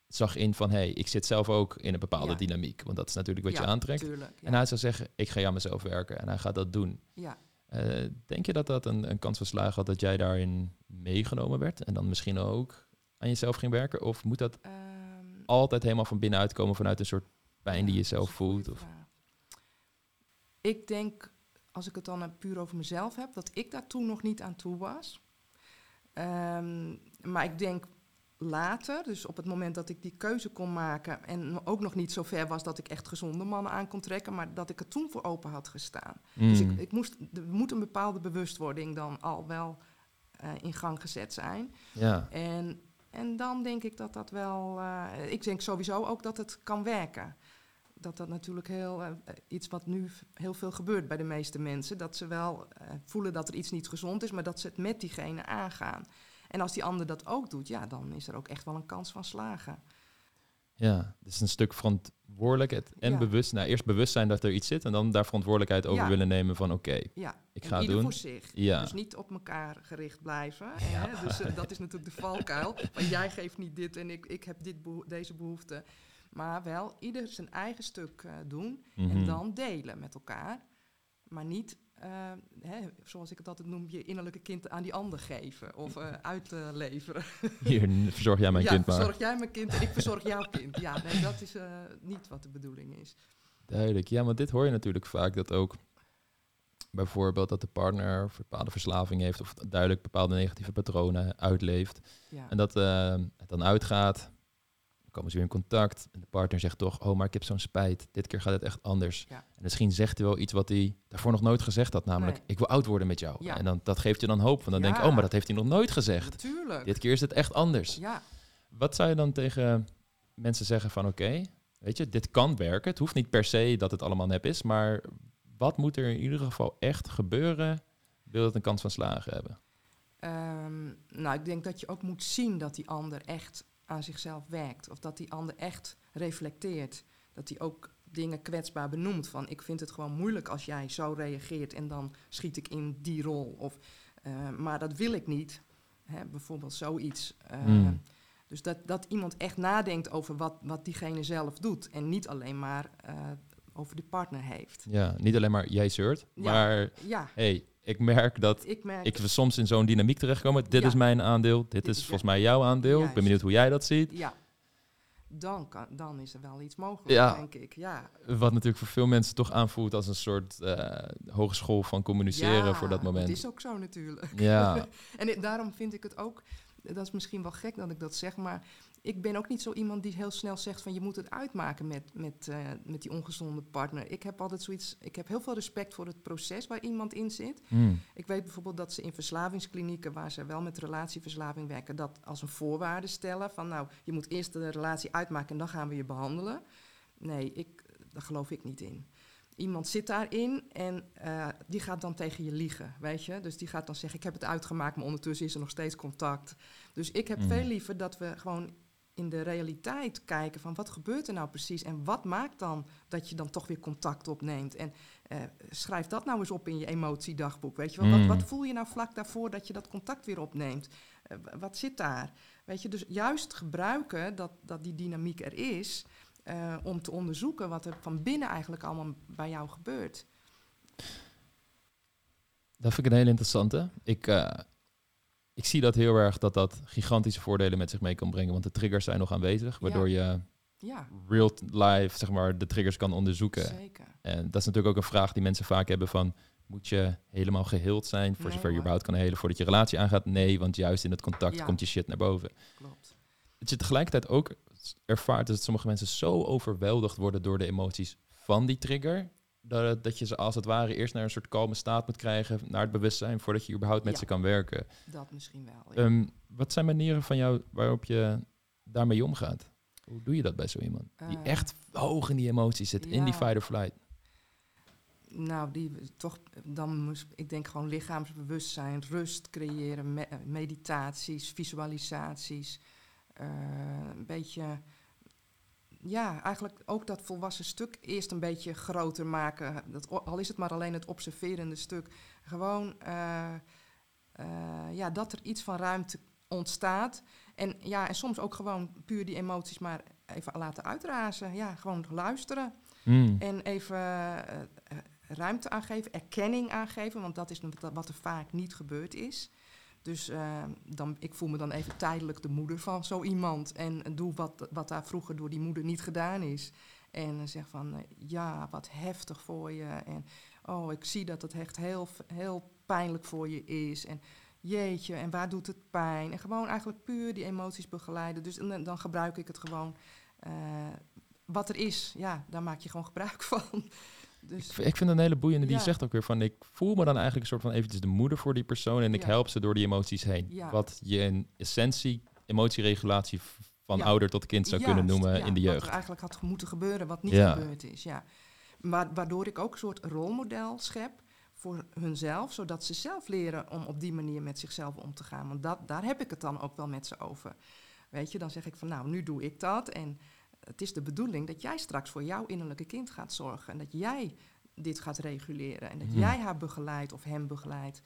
zag in van, hé, hey, ik zit zelf ook in een bepaalde Ja. dynamiek. Want dat is natuurlijk wat ja, je aantrekt. Tuurlijk, ja. En hij zou zeggen, ik ga aan mezelf werken. En hij gaat dat doen. ja. Eh, denk je dat dat een, een kans van slagen had dat jij daarin meegenomen werd? En dan misschien ook aan jezelf ging werken? Of moet dat Ehm, altijd helemaal van binnenuit komen vanuit een soort pijn die je zelf voelt? Of. Ik denk, als ik het dan puur over mezelf heb, dat ik daar toen nog niet aan toe was. Ehm, maar ik denk later, dus op het moment dat ik die keuze kon maken en ook nog niet zo ver was dat ik echt gezonde mannen aan kon trekken, maar dat ik er toen voor open had gestaan. Dus Mm, ik, ik moest, er moet een bepaalde bewustwording dan al wel eh, in gang gezet zijn. ja, En, en dan denk ik dat dat wel. eh, ik denk sowieso ook dat het kan werken. Dat dat natuurlijk heel. eh, iets wat nu heel veel gebeurt bij de meeste mensen. Dat ze wel eh, voelen dat er iets niet gezond is, maar dat ze het met diegene aangaan. En als die ander dat ook doet, ja, dan is er ook echt wel een kans van slagen. ja, dus een stuk verantwoordelijkheid en Ja. bewust. Nou, eerst bewust zijn dat er iets zit en dan daar verantwoordelijkheid over Ja. willen nemen van oké, Ja, ik ga ieder doen. voor zich. Ja. Dus niet op elkaar gericht blijven. Hè? Dus eh, dat is natuurlijk de valkuil. Maar jij geeft niet dit en ik, ik heb dit beho- deze behoefte. Maar wel ieder zijn eigen stuk eh, doen. Mhm. En dan delen met elkaar. Maar niet, eh, hè, zoals ik het altijd noem, je innerlijke kind aan die ander geven. Of eh uitleveren. Hier, verzorg jij mijn ja, kind maar. verzorg jij mijn kind en ik verzorg jouw kind. Ja, nee, dat is niet wat de bedoeling is. Duidelijk, ja, want dit hoor je natuurlijk vaak dat ook bijvoorbeeld dat de partner bepaalde verslaving heeft of duidelijk bepaalde negatieve patronen uitleeft. Ja, En dat het dan uitgaat, komen ze weer in contact en de partner zegt toch, oh maar ik heb zo'n spijt, dit keer gaat het echt anders. Ja. En misschien zegt hij wel iets wat hij daarvoor nog nooit gezegd had, namelijk Nee. ik wil oud worden met jou. Ja. En dan, dat geeft je dan hoop, want dan denk je, oh maar dat heeft hij nog nooit gezegd. natuurlijk. Dit keer is het echt anders. Ja, Wat zou je dan tegen mensen zeggen van oké, weet je, dit kan werken. Het hoeft niet per se dat het allemaal nep is, maar wat moet er in ieder geval echt gebeuren, wil het een kans van slagen hebben? Ehm, nou, ik denk dat je ook moet zien dat die ander echt aan zichzelf werkt. Of dat die ander echt reflecteert. Dat hij ook dingen kwetsbaar benoemt. Van ik vind het gewoon moeilijk als jij zo reageert en dan schiet ik in die rol. Of, eh, maar dat wil ik niet. Hè, bijvoorbeeld zoiets. Eh, Hmm. Dus dat, dat iemand echt nadenkt over wat, wat diegene zelf doet. En niet alleen maar eh, over de partner heeft. Ja, niet alleen maar jij zeurt, Ja. maar Ja, hey, ik merk dat ik merk... ik soms in zo'n dynamiek terechtkomen. Dit Ja. is mijn aandeel, dit Dit is is- volgens mij jouw aandeel. Ik ben benieuwd hoe jij dat ziet. Ja, dan, kan, dan is er wel iets mogelijk, Ja. denk ik. Ja. Wat natuurlijk voor veel mensen toch aanvoelt als een soort eh, hogeschool van communiceren Ja, voor dat moment. Het is ook zo natuurlijk. Ja, En daarom vind ik het ook, dat is misschien wel gek dat ik dat zeg, maar ik ben ook niet zo iemand die heel snel zegt van je moet het uitmaken met, met, eh, met die ongezonde partner. Ik heb altijd zoiets, ik heb heel veel respect voor het proces waar iemand in zit. Hmm. Ik weet bijvoorbeeld dat ze in verslavingsklinieken, waar ze wel met relatieverslaving werken, dat als een voorwaarde stellen van nou, je moet eerst de relatie uitmaken en dan gaan we je behandelen. Nee, ik, daar geloof ik niet in. Iemand zit daarin en eh, die gaat dan tegen je liegen, weet je. Dus die gaat dan zeggen, ik heb het uitgemaakt, maar ondertussen is er nog steeds contact. Dus ik heb Mm. veel liever dat we gewoon in de realiteit kijken van wat gebeurt er nou precies en wat maakt dan dat je dan toch weer contact opneemt. En eh, schrijf dat nou eens op in je emotiedagboek, weet je wel. Mm. Wat, wat voel je nou vlak daarvoor dat je dat contact weer opneemt? Eh, wat zit daar? Weet je, dus juist gebruiken dat, dat die dynamiek er is... eh, om te onderzoeken wat er van binnen eigenlijk allemaal bij jou gebeurt. Dat vind ik een hele interessante. Ik, ik zie dat heel erg dat dat gigantische voordelen met zich mee kan brengen. Want de triggers zijn nog aanwezig, waardoor je Ja, real life zeg maar, de triggers kan onderzoeken. zeker. En dat is natuurlijk ook een vraag die mensen vaak hebben van... moet je helemaal geheeld zijn voor Nee, zover je überhaupt kan helen voordat je relatie aangaat? Nee, want juist in het contact Ja. komt je shit naar boven. Klopt. Dat je tegelijkertijd ook ervaart dat sommige mensen zo overweldigd worden door de emoties van die trigger... dat, dat je ze als het ware eerst naar een soort kalme staat moet krijgen, naar het bewustzijn, voordat je überhaupt met Ja. ze kan werken. Dat misschien wel. ja. Ehm, wat zijn manieren van jou waarop je daarmee omgaat? Hoe doe je dat bij zo iemand? Die Eh, echt hoog in die emoties zit, in die fight or flight. Nou, die toch, dan moest, ik denk gewoon lichaamsbewustzijn, rust creëren, me- meditaties, visualisaties. eh, een beetje, ja, eigenlijk ook dat volwassen stuk eerst een beetje groter maken. Dat, al is het maar alleen het observerende stuk. Gewoon, eh, eh, ja, dat er iets van ruimte ontstaat. En ja, en soms ook gewoon puur die emoties maar even laten uitrazen. Ja, gewoon luisteren. Hmm. En even eh, ruimte aangeven, erkenning aangeven, want dat is wat er vaak niet gebeurd is. Dus eh, dan, ik voel me dan even tijdelijk de moeder van zo iemand en doe wat, wat daar vroeger door die moeder niet gedaan is. En eh, zeg van, eh, ja, wat heftig voor je. En oh, ik zie dat het echt heel, heel pijnlijk voor je is. En jeetje, en waar doet het pijn? En gewoon eigenlijk puur die emoties begeleiden. Dus dan, dan gebruik ik het gewoon. eh, wat er is, ja, daar maak je gewoon gebruik van. Dus, Ik, ik vind het een hele boeiende. Die Ja. zegt ook weer van, ik voel me dan eigenlijk een soort van eventjes de moeder voor die persoon en ik Ja. help ze door die emoties heen. Ja. Wat je in essentie emotieregulatie van ouder tot kind zou kunnen noemen in de Wat jeugd. er eigenlijk had moeten gebeuren, wat niet gebeurd is. Ja. Maar waardoor ik ook een soort rolmodel schep voor hunzelf, zodat ze zelf leren om op die manier met zichzelf om te gaan. Want dat, daar heb ik het dan ook wel met ze over. Weet je, dan zeg ik van nou, nu doe ik dat. En het is de bedoeling dat jij straks voor jouw innerlijke kind gaat zorgen. En dat jij dit gaat reguleren. En dat Hmm. jij haar begeleidt of hem begeleidt.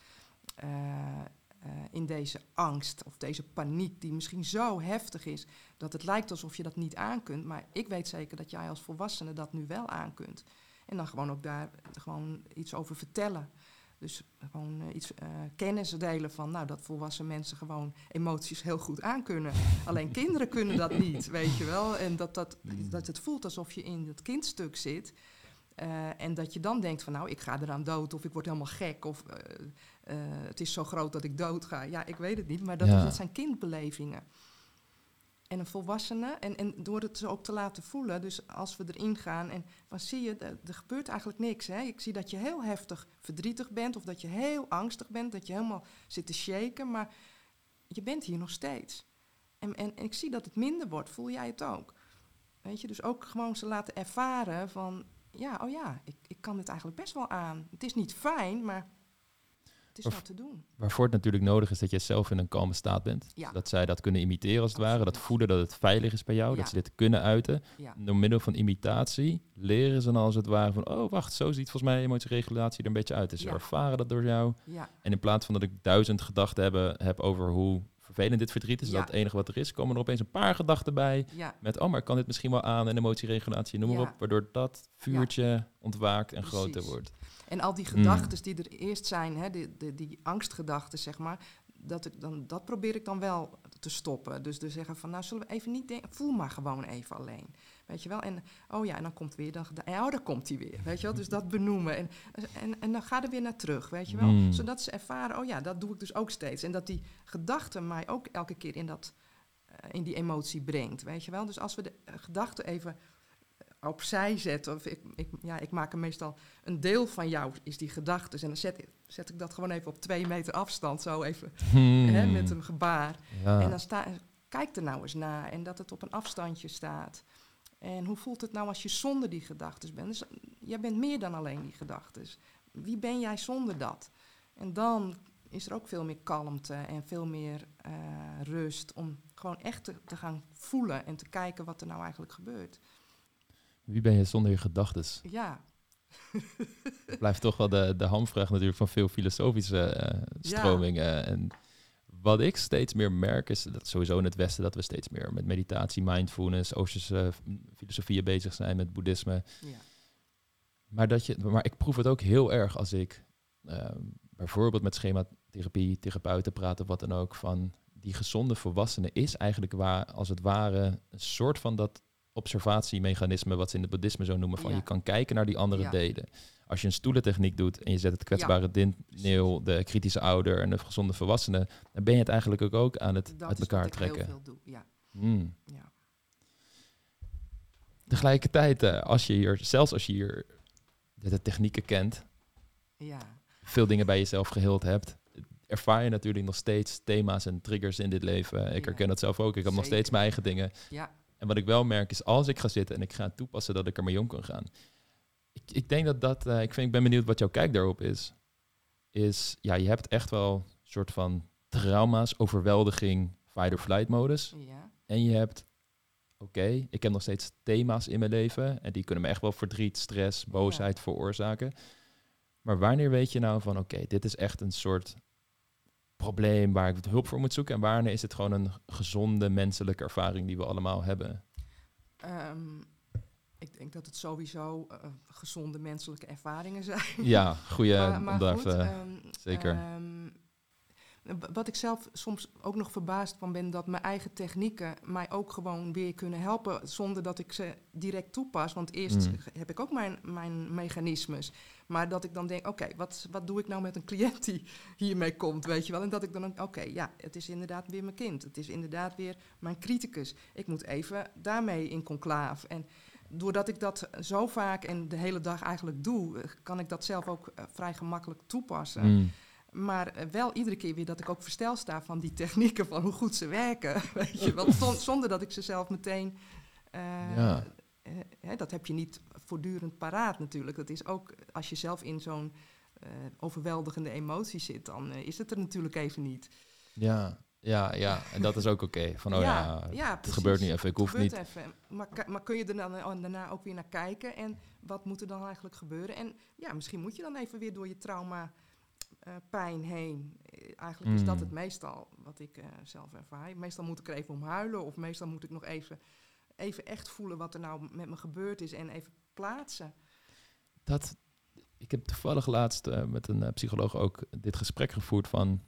eh, eh, in deze angst of deze paniek die misschien zo heftig is dat het lijkt alsof je dat niet aankunt. Maar ik weet zeker dat jij als volwassene dat nu wel aankunt. En dan gewoon ook daar gewoon iets over vertellen. Dus gewoon eh, iets eh, kennis delen van, nou, dat volwassen mensen gewoon emoties heel goed aankunnen. Alleen kinderen kunnen dat niet, weet je wel. En dat, dat, dat het voelt alsof je in het kindstuk zit. Eh, en dat je dan denkt van, nou, ik ga eraan dood of ik word helemaal gek of het is zo groot dat ik dood ga. Ja, ik weet het niet, maar dat, Ja. is, dat zijn kindbelevingen. En een volwassene, en, en door het ze ook te laten voelen, dus als we erin gaan en van zie je, er, gebeurt eigenlijk niks. Hè? Ik zie dat je heel heftig verdrietig bent of dat je heel angstig bent, dat je helemaal zit te shaken, maar je bent hier nog steeds. En, en, en ik zie dat het minder wordt, voel jij het ook? Weet je, dus ook gewoon ze laten ervaren van, ja, oh ja, ik, ik kan dit eigenlijk best wel aan. Het is niet fijn, maar het is Of- wel te doen. Waarvoor het natuurlijk nodig is dat je zelf in een kalme staat bent. Ja. Dat zij dat kunnen imiteren als het ware. Dat voelen dat het veilig is bij jou. Dat ze dit kunnen uiten. Ja, Door middel van imitatie leren ze dan als het ware van... oh, wacht, zo ziet volgens mij emotieregulatie er een beetje uit. Dus ze ervaren dat door jou. En in plaats van dat ik duizend gedachten hebben, heb over hoe vervelend dit verdriet is... Ja. dat het enige wat er is, komen er opeens een paar gedachten bij... ja, met, oh, maar kan dit misschien wel aan en emotieregulatie, noem maar Ja. op. Waardoor dat vuurtje ontwaakt en groter wordt. En al die Mm. gedachten die er eerst zijn, hè, die, die, die angstgedachten, zeg maar, dat, ik dan, dat probeer ik dan wel te stoppen. Dus te zeggen van, nou zullen we even niet denken, voel maar gewoon even alleen. Weet je wel? En oh ja, en dan komt weer, dan, oh, daar komt hij weer. Weet je wel? Dus dat benoemen. En, en, en dan ga er weer naar terug, weet je wel? Mm. Zodat ze ervaren, oh ja, dat doe ik dus ook steeds. En dat die gedachten mij ook elke keer in, dat, eh, in die emotie brengt, weet je wel? Dus als we de eh, gedachten even opzij zetten, of ik, ik, ja, ik maak er meestal een deel van jou is die gedachten. En dan zet, ik- zet ik dat gewoon even op twee meter afstand, zo even hè, Hmm. met een gebaar. Ja. En dan sta, kijk er nou eens naar en dat het op een afstandje staat. En hoe voelt het nou als je zonder die gedachten bent? Dus jij bent meer dan alleen die gedachten. Wie ben jij zonder dat? En dan is er ook veel meer kalmte en veel meer eh, rust om gewoon echt te, te gaan voelen en te kijken wat er nou eigenlijk gebeurt. Wie ben je zonder je gedachten? Ja, Blijft toch wel de, de hamvraag natuurlijk van veel filosofische eh, Ja. stromingen. En wat ik steeds meer merk is dat sowieso in het Westen dat we steeds meer met meditatie, mindfulness, Oosterse eh, filosofieën bezig zijn met boeddhisme. ja, Maar, dat je, maar ik proef het ook heel erg als ik ehm, bijvoorbeeld met schematherapie, therapeuten praat of wat dan ook, van die gezonde volwassene is eigenlijk waar, als het ware een soort van dat observatiemechanisme wat ze in het boeddhisme zo noemen, van Ja. je kan kijken naar die andere Ja. delen. Als je een stoelentechniek doet en je zet het kwetsbare deel, de kritische ouder en de gezonde volwassene, dan ben je het eigenlijk ook, ook aan het dat uit elkaar trekken. heel veel doe. Ja, Hmm. ja. Tegelijkertijd, eh, als je hier, zelfs als je hier de technieken kent, Ja, veel dingen bij jezelf geheeld hebt, ervaar je natuurlijk nog steeds thema's en triggers in dit leven. Ik Ja. herken dat zelf ook. Ik heb nog steeds mijn eigen dingen. ja, En wat ik wel merk is, als ik ga zitten en ik ga toepassen, dat ik ermee om kan gaan. Ik, ik denk dat dat, eh, ik, vind, ik ben benieuwd wat jouw kijk daarop is. Is, ja, je hebt echt wel een soort van trauma's, overweldiging, fight or flight modus. ja. En je hebt, oké, ik heb nog steeds thema's in mijn leven. En die kunnen me echt wel verdriet, stress, boosheid veroorzaken. Maar wanneer weet je nou van, oké, dit is echt een soort probleem waar ik hulp voor moet zoeken. En wanneer is het gewoon een gezonde menselijke ervaring die we allemaal hebben? Ehm, ik denk dat het sowieso eh, gezonde menselijke ervaringen zijn. Ja, goede maar, maar om daar goed, even- ehm, zeker. ehm, wat ik zelf soms ook nog verbaasd van ben, dat mijn eigen technieken mij ook gewoon weer kunnen helpen zonder dat ik ze direct toepas. Want eerst Mm. heb ik ook mijn, mijn mechanismes. Maar dat ik dan denk, oké, wat, wat doe ik nou met een cliënt die hiermee komt, weet je wel? En dat ik dan, oké, ja, het is inderdaad weer mijn kind. Het is inderdaad weer mijn criticus. Ik moet even daarmee in conclaaf. En doordat ik dat zo vaak en de hele dag eigenlijk doe, eh, kan ik dat zelf ook eh, vrij gemakkelijk toepassen. Mm. Maar eh, wel iedere keer weer dat ik ook verstel sta van die technieken, van hoe goed ze werken. Weet je, zon- zonder dat ik ze zelf meteen. eh, Ja. eh, hè, dat heb je niet voortdurend paraat natuurlijk. Dat is ook als je zelf in zo'n overweldigende emotie zit, dan is het er natuurlijk even niet. Ja, ja, ja. En dat is ook oké. Van, oh ja, ja, het gebeurt niet even. Ik hoef Het niet... even. Maar, maar kun je er dan eh, daarna ook weer naar kijken en wat moet er dan eigenlijk gebeuren? En ja, misschien moet je dan even weer door je trauma eh, pijn heen. Eh, eigenlijk is dat Mm. het meestal wat ik eh, zelf ervaar. Meestal moet ik er even om huilen of meestal moet ik nog even, even echt voelen wat er nou met me gebeurd is en even plaatsen. Dat, ik heb toevallig laatst met een psycholoog ook dit gesprek gevoerd van...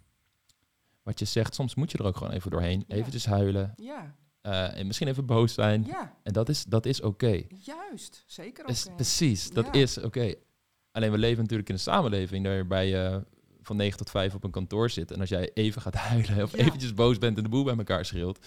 Wat je zegt, soms moet je er ook gewoon even doorheen. Ja. Eventjes huilen. Ja, en misschien even boos zijn. ja, En dat is, dat is oké. juist. Zeker. Is- eh, Precies, dat Ja. is oké. Alleen we leven natuurlijk in een samenleving waarbij je van 9 tot 5 op een kantoor zit. En als jij even gaat huilen of Ja. eventjes boos bent en de boel bij elkaar schreeuwt,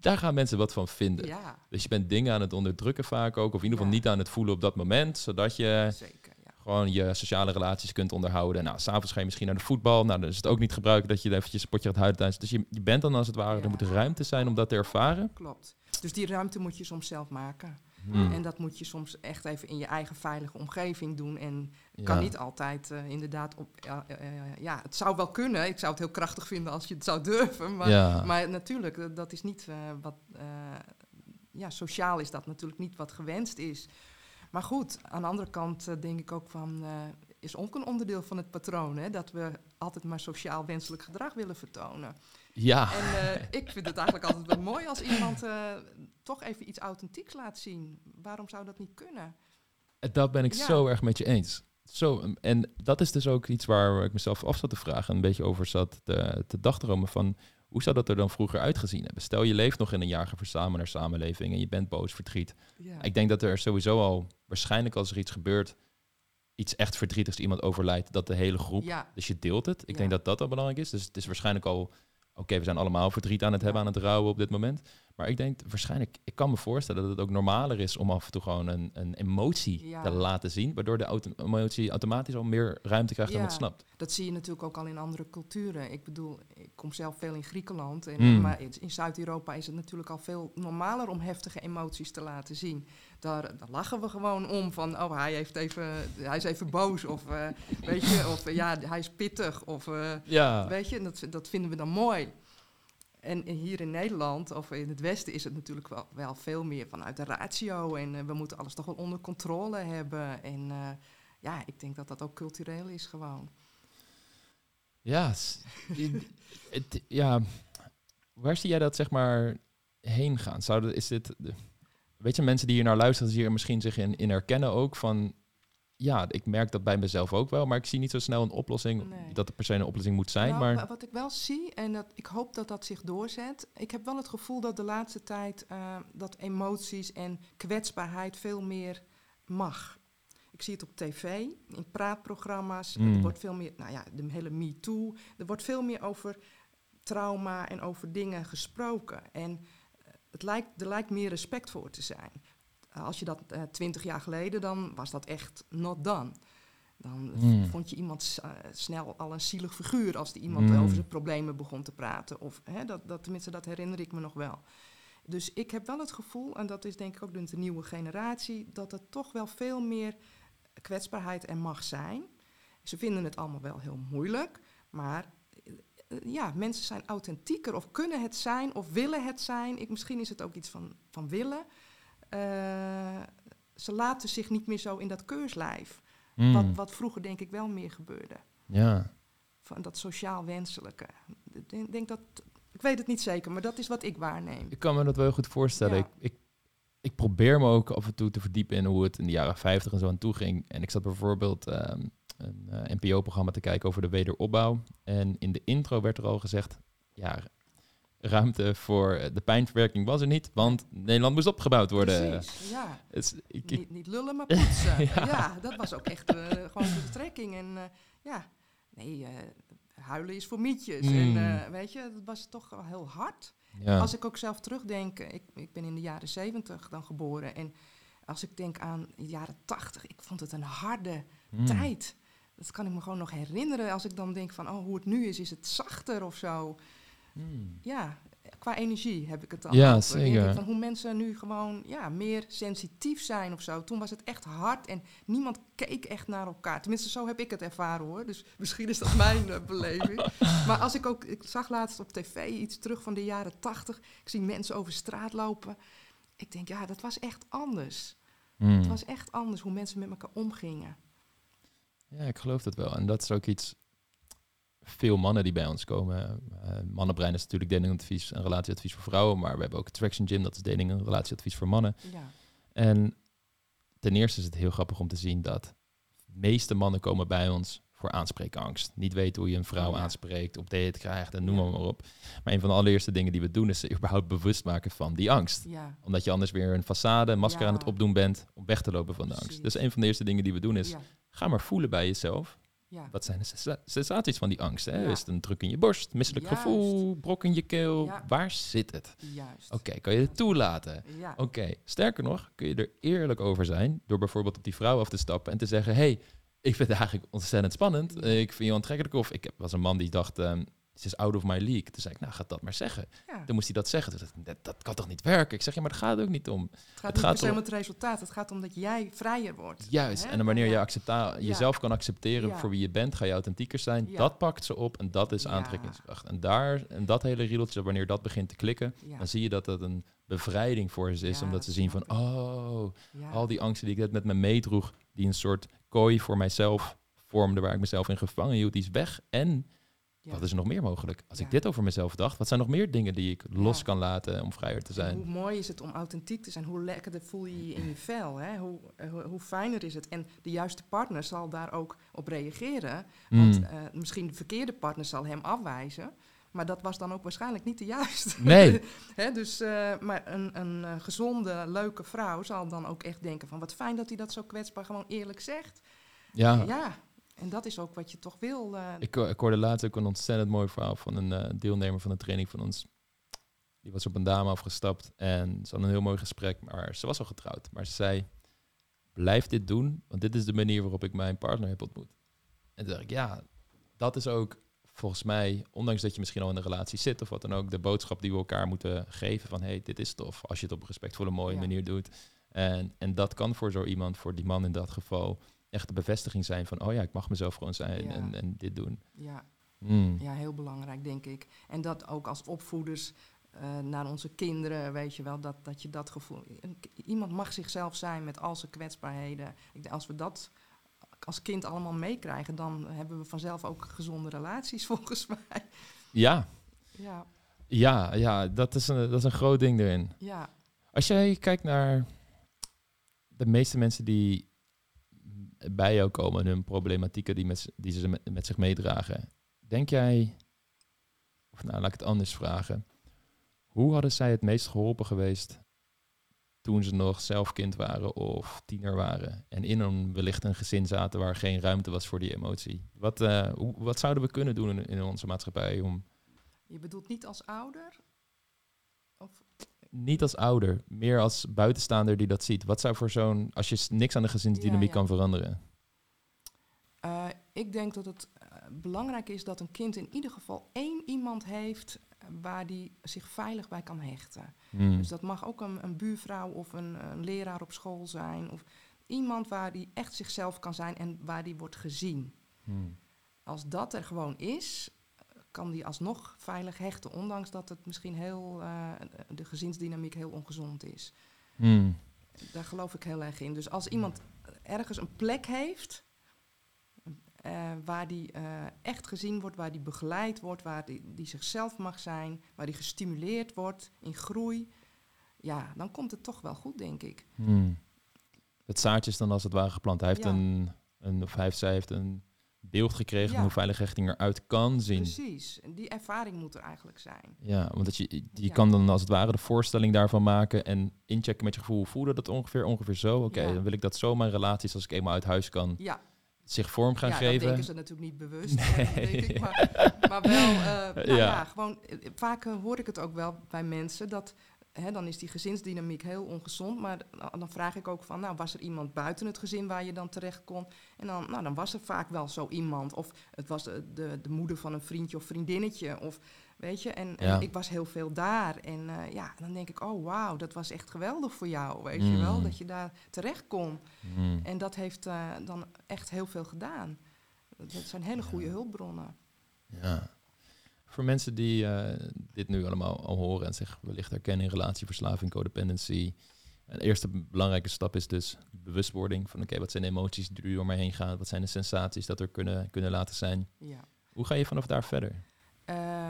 daar gaan mensen wat van vinden. Ja, Dus je bent dingen aan het onderdrukken vaak ook, of in ieder geval niet aan het voelen op dat moment, zodat je zeker. Gewoon je sociale relaties kunt onderhouden. Nou, s'avonds ga je misschien naar de voetbal. Nou, dan is het ook niet gebruiken dat je eventjes een potje gaat huilen tijdens. Dus je, je bent dan als het ware, er moet ruimte zijn om dat te ervaren. Klopt. Dus die ruimte moet je soms zelf maken. Hmm. En dat moet je soms echt even in je eigen veilige omgeving doen. En Ja. kan niet altijd eh, inderdaad op. ja, eh, eh, ja, het zou wel kunnen. Ik zou het heel krachtig vinden als je het zou durven. Maar, ja. maar natuurlijk, dat- is niet wat. ja, sociaal is dat natuurlijk niet wat gewenst is. Maar goed, aan de andere kant denk ik ook van. is ook een onderdeel van het patroon, hè, dat we altijd maar sociaal wenselijk gedrag willen vertonen. Ja. En eh, ik vind het eigenlijk altijd wel mooi als iemand eh, toch even iets authentieks laat zien. Waarom zou dat niet kunnen? Dat ben ik Ja. zo erg met je eens. Zo, um, en dat is dus ook iets waar ik mezelf af zat te vragen en een beetje over zat te, te dagdromen van hoe zou dat er dan vroeger uitgezien hebben? Stel je leeft nog in een jager-verzamelaar samenleving en je bent boos, verdriet. Ja. Ik denk dat er sowieso al waarschijnlijk als er iets gebeurt, iets echt verdrietigs, iemand overlijdt, dat de hele groep, ja, dus je deelt het. Ik denk dat dat al belangrijk is. Dus het is waarschijnlijk al, oké, we zijn allemaal verdriet aan het hebben, aan het rouwen op dit moment. Maar ik denk waarschijnlijk, ik kan me voorstellen dat het ook normaler is om af en toe gewoon een, een emotie Ja. te laten zien, waardoor de auto- emotie automatisch al meer ruimte krijgt dan het snapt. dat zie je natuurlijk ook al in andere culturen. Ik bedoel, ik kom zelf veel in Griekenland. En, Mm. Maar in Zuid-Europa is het natuurlijk al veel normaler om heftige emoties te laten zien. Daar, daar lachen we gewoon om van, oh, hij, heeft even, hij is even boos. Of, eh, weet je, of eh, ja, hij is pittig. Of, eh, Ja, Weet je, en dat, dat vinden we dan mooi. En hier in Nederland, of in het Westen, is het natuurlijk wel, wel veel meer vanuit de ratio. En we moeten alles toch wel onder controle hebben. En ja, ik denk dat dat ook cultureel is gewoon. ja, ja. Waar zie jij dat zeg maar heen gaan? Zou dat, is dit, de- weet je, mensen die hier naar luisteren, die hier misschien zich in, in herkennen ook van, ja, ik merk dat bij mezelf ook wel, maar ik zie niet zo snel een oplossing, Nee. dat er per se een oplossing moet zijn, Nou, maar wa- Wat ik wel zie, en dat, ik hoop dat dat zich doorzet. Ik heb wel het gevoel dat de laatste tijd eh, dat emoties en kwetsbaarheid veel meer mag. Ik zie het op tv, in praatprogramma's. Mm. Er wordt veel meer, nou ja, de hele Me Too. Er wordt veel meer over trauma en over dingen gesproken. En het lijkt, er lijkt meer respect voor te zijn. als je dat eh, twintig jaar geleden, dan was dat echt not done. Dan Mm. vond je iemand eh, snel al een zielig figuur als die iemand Mm. over zijn problemen begon te praten. Of, hè, dat, dat, tenminste, dat herinner ik me nog wel. Dus ik heb wel het gevoel, en dat is denk ik ook de nieuwe generatie, dat er toch wel veel meer kwetsbaarheid er mag zijn. Ze vinden het allemaal wel heel moeilijk, maar eh, eh, ja, mensen zijn authentieker of kunnen het zijn of willen het zijn. Ik, misschien is het ook iets van, van willen. Eh, ze laten zich niet meer zo in dat keurslijf. Mm. Wat, wat vroeger denk ik wel meer gebeurde. Ja. Van dat sociaal wenselijke. Ik denk, denk dat, ik weet het niet zeker, maar dat is wat ik waarneem. Ik kan me dat wel goed voorstellen. Ja. Ik, ik, ik probeer me ook af en toe te verdiepen in hoe het in de jaren 50 en zo aan toe ging. En ik zat bijvoorbeeld ehm, een eh, NPO-programma te kijken over de wederopbouw. En in de intro werd er al gezegd, ja, ruimte voor eh, de pijnverwerking was er niet, want Nederland moest opgebouwd worden. Precies, ja. Ik, ik- Niet, niet lullen, maar poetsen. Ja. ja. dat was ook echt eh, gewoon de strekking. En ja, nee, huilen is voor mietjes. Mm. En eh, weet je, dat was toch wel heel hard. ja. Als ik ook zelf terugdenk, ik, ik ben in de jaren zeventig dan geboren. En als ik denk aan de jaren tachtig, ik vond het een harde Mm. tijd. Dat kan ik me gewoon nog herinneren. Als ik dan denk van, oh, hoe het nu is, is het zachter of zo. Mm. Ja, qua energie heb ik het dan Ja, over. Zeker. van hoe mensen nu gewoon ja, meer sensitief zijn of zo. Toen was het echt hard en niemand keek echt naar elkaar. Tenminste, zo heb ik het ervaren hoor. Dus misschien is dat mijn eh, beleving. Maar als ik ook, ik zag laatst op tv iets terug van de jaren tachtig. Ik zie mensen over straat lopen. Ik denk, ja, dat was echt anders. Mm. Het was echt anders hoe mensen met elkaar omgingen. Ja, ik geloof dat wel. En dat is ook iets. Veel mannen die bij ons komen. eh mannenbrein is natuurlijk datingadvies en relatieadvies voor vrouwen. Maar we hebben ook Traction Gym, dat is dating en relatieadvies voor mannen. Ja, En ten eerste is het heel grappig om te zien dat de meeste mannen komen bij ons voor aanspreekangst. Niet weten hoe je een vrouw Oh ja. aanspreekt, op date krijgt en noem Ja. maar, maar op. Maar een van de allereerste dingen die we doen is ze überhaupt bewust maken van die angst. ja, Omdat je anders weer een façade, een masker aan het opdoen bent om weg te lopen van de angst. Dus een van de eerste dingen die we doen is, ga maar voelen bij jezelf. Wat zijn de sensa- sensaties van die angst? Hè? Is het een druk in je borst, misselijk Juist. gevoel, brok in je keel? Waar zit het? Oké, kan je het toelaten? Oké, sterker nog, kun je er eerlijk over zijn door bijvoorbeeld op die vrouw af te stappen en te zeggen: hey, ik vind het eigenlijk ontzettend spannend. Eh, Ik vind je aantrekkelijk. Of ik was een man die dacht: ehm ze is out of my league. Toen zei ik: Nou, ga dat maar zeggen. Ja. Dan moest hij dat zeggen. Toen dat, dat kan toch niet werken? Ik zeg: Ja, maar daar gaat het ook niet om. Het gaat Het niet gaat om- het resultaat. Het gaat om dat jij vrijer wordt. Juist. Hè? En wanneer je Ja. jezelf kan accepteren Ja. voor wie je bent, ga je authentieker zijn. Dat pakt ze op en dat is aantrekkingskracht. En daar, en dat hele riedeltje, wanneer dat begint te klikken, dan zie je dat het een bevrijding voor ze is. Omdat dat ze zien van, oh, al die angsten die ik net met me meedroeg, die een soort kooi voor mijzelf vormde, waar ik mezelf in gevangen hield, die is weg. En Ja. wat is er nog meer mogelijk? Als ik dit over mezelf dacht, wat zijn nog meer dingen die ik los Ja. kan laten om vrijer te En zijn? Hoe mooi is het om authentiek te zijn? Hoe lekkerder voel je je in je vel? Hè? Hoe, eh, hoe, hoe fijner is het? En de juiste partner zal daar ook op reageren. Want Mm. eh, misschien de verkeerde partner zal hem afwijzen. Maar dat was dan ook waarschijnlijk niet de juiste. Nee. Dus, eh, maar een, een eh, gezonde, leuke vrouw zal dan ook echt denken van... wat fijn dat hij dat zo kwetsbaar gewoon eerlijk zegt. Ja, Ja, en dat is ook wat je toch wil. eh, Ik, ik hoorde laatst ook een ontzettend mooi verhaal van een deelnemer van een training van ons. Die was op een dame afgestapt en ze hadden een heel mooi gesprek, maar ze was al getrouwd. Maar ze zei, blijf dit doen, want dit is de manier waarop ik mijn partner heb ontmoet. En toen dacht ik, ja, dat is ook volgens mij, ondanks dat je misschien al in een relatie zit of wat dan ook, de boodschap die we elkaar moeten geven van, hey, dit is tof, als je het op een respectvolle, mooie Ja. manier doet. En, en dat kan voor zo iemand, voor die man in dat geval, echt de bevestiging zijn van, oh ja, ik mag mezelf gewoon zijn Ja. en, en dit doen. ja, Mm. ja, heel belangrijk, denk ik. En dat ook als opvoeders eh, naar onze kinderen, weet je wel, dat, dat je dat gevoel... Iemand mag zichzelf zijn met al zijn kwetsbaarheden. Ik als we dat als kind allemaal meekrijgen, dan hebben we vanzelf ook gezonde relaties, volgens mij. Ja, Ja, ja, ja dat, is een, dat is een groot ding erin. ja, Als jij kijkt naar de meeste mensen die bij jou komen en hun problematieken die, met, die ze met, met zich meedragen, denk jij, of nou laat ik het anders vragen, hoe hadden zij het meest geholpen geweest toen ze nog zelf kind waren of tiener waren en in een wellicht een gezin zaten waar geen ruimte was voor die emotie? Wat, eh, hoe, wat zouden we kunnen doen in, in onze maatschappij om je bedoelt niet als ouder? Of, niet als ouder, meer als buitenstaander die dat ziet. Wat zou voor zo'n, als je niks aan de gezinsdynamiek Ja, ja. kan veranderen? Eh, ik denk dat het eh, belangrijk is dat een kind in ieder geval één iemand heeft waar die zich veilig bij kan hechten. Hmm. Dus dat mag ook een, een buurvrouw of een, een leraar op school zijn. Of iemand waar die echt zichzelf kan zijn en waar die wordt gezien. Hmm. Als dat er gewoon is, kan die alsnog veilig hechten. Ondanks dat het misschien heel, eh, de gezinsdynamiek heel ongezond is. Hmm. Daar geloof ik heel erg in. Dus als iemand ergens een plek heeft eh, waar die eh, echt gezien wordt, waar die begeleid wordt, waar die, die zichzelf mag zijn, waar die gestimuleerd wordt in groei, ja, dan komt het toch wel goed, denk ik. Hmm. Het zaadje is dan als het ware geplant. Hij heeft Ja. een, een, of hij heeft, zij heeft een beeld gekregen Ja. van hoe veilig hechting eruit kan zien. Precies. Die ervaring moet er eigenlijk zijn. Ja, want dat je, je Ja. kan dan als het ware de voorstelling daarvan maken en inchecken met je gevoel. Voelde dat ongeveer? Ongeveer zo. Oké, dan wil ik dat zo mijn relaties, als ik eenmaal uit huis kan, Ja, zich vorm gaan ja geven. dat denken ze natuurlijk niet bewust, Nee. ik. Maar, maar wel, eh, nou Ja. ja. gewoon, eh, vaak eh, hoor ik het ook wel bij mensen dat... Hè, dan is die gezinsdynamiek heel ongezond. Maar dan- dan vraag ik ook van, nou, was er iemand buiten het gezin waar je dan terecht kon? En dan, nou, dan was er vaak wel zo iemand. Of het was de, de, de moeder van een vriendje of vriendinnetje. Of, weet je, en, en Ja. ik was heel veel daar. En eh, ja, dan denk ik, oh wauw, dat was echt geweldig voor jou. Weet je Mm. wel, dat je daar terecht kon. Hmm. En dat heeft eh, dan echt heel veel gedaan. Dat zijn hele goede Ja. hulpbronnen. Ja. Voor mensen die eh, dit nu allemaal al horen en zich wellicht herkennen in relatieverslaving, codependency. Een eerste belangrijke stap is dus bewustwording van oké, wat zijn de emoties die er door mij heen gaan? Wat zijn de sensaties dat er kunnen, kunnen laten zijn? Ja. Hoe ga je vanaf daar verder?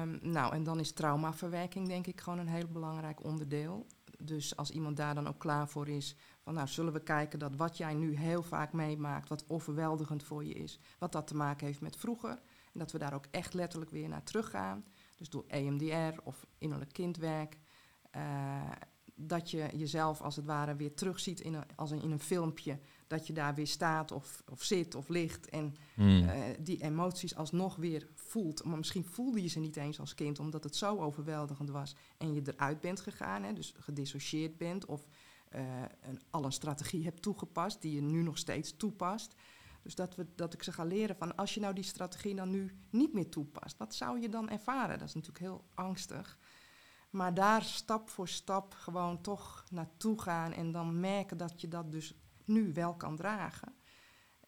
Ehm, nou, en dan is traumaverwerking denk ik gewoon een heel belangrijk onderdeel. Dus als iemand daar dan ook klaar voor is, van nou zullen we kijken dat wat jij nu heel vaak meemaakt, wat overweldigend voor je is, wat dat te maken heeft met vroeger. En dat we daar ook echt letterlijk weer naar teruggaan. Dus door EMDR of innerlijk kindwerk. eh, dat je jezelf als het ware weer terugziet in een, als een, in een filmpje. Dat je daar weer staat of, of zit of ligt. En Hmm. eh, die emoties alsnog weer voelt. Maar misschien voelde je ze niet eens als kind, omdat het zo overweldigend was. En je eruit bent gegaan, hè, dus gedissocieerd bent. Of eh, een, al een strategie hebt toegepast, die je nu nog steeds toepast. Dus dat, we, dat ik ze ga leren van als je nou die strategie dan nu niet meer toepast, wat zou je dan ervaren? Dat is natuurlijk heel angstig. Maar daar stap voor stap gewoon toch naartoe gaan en dan merken dat je dat dus nu wel kan dragen.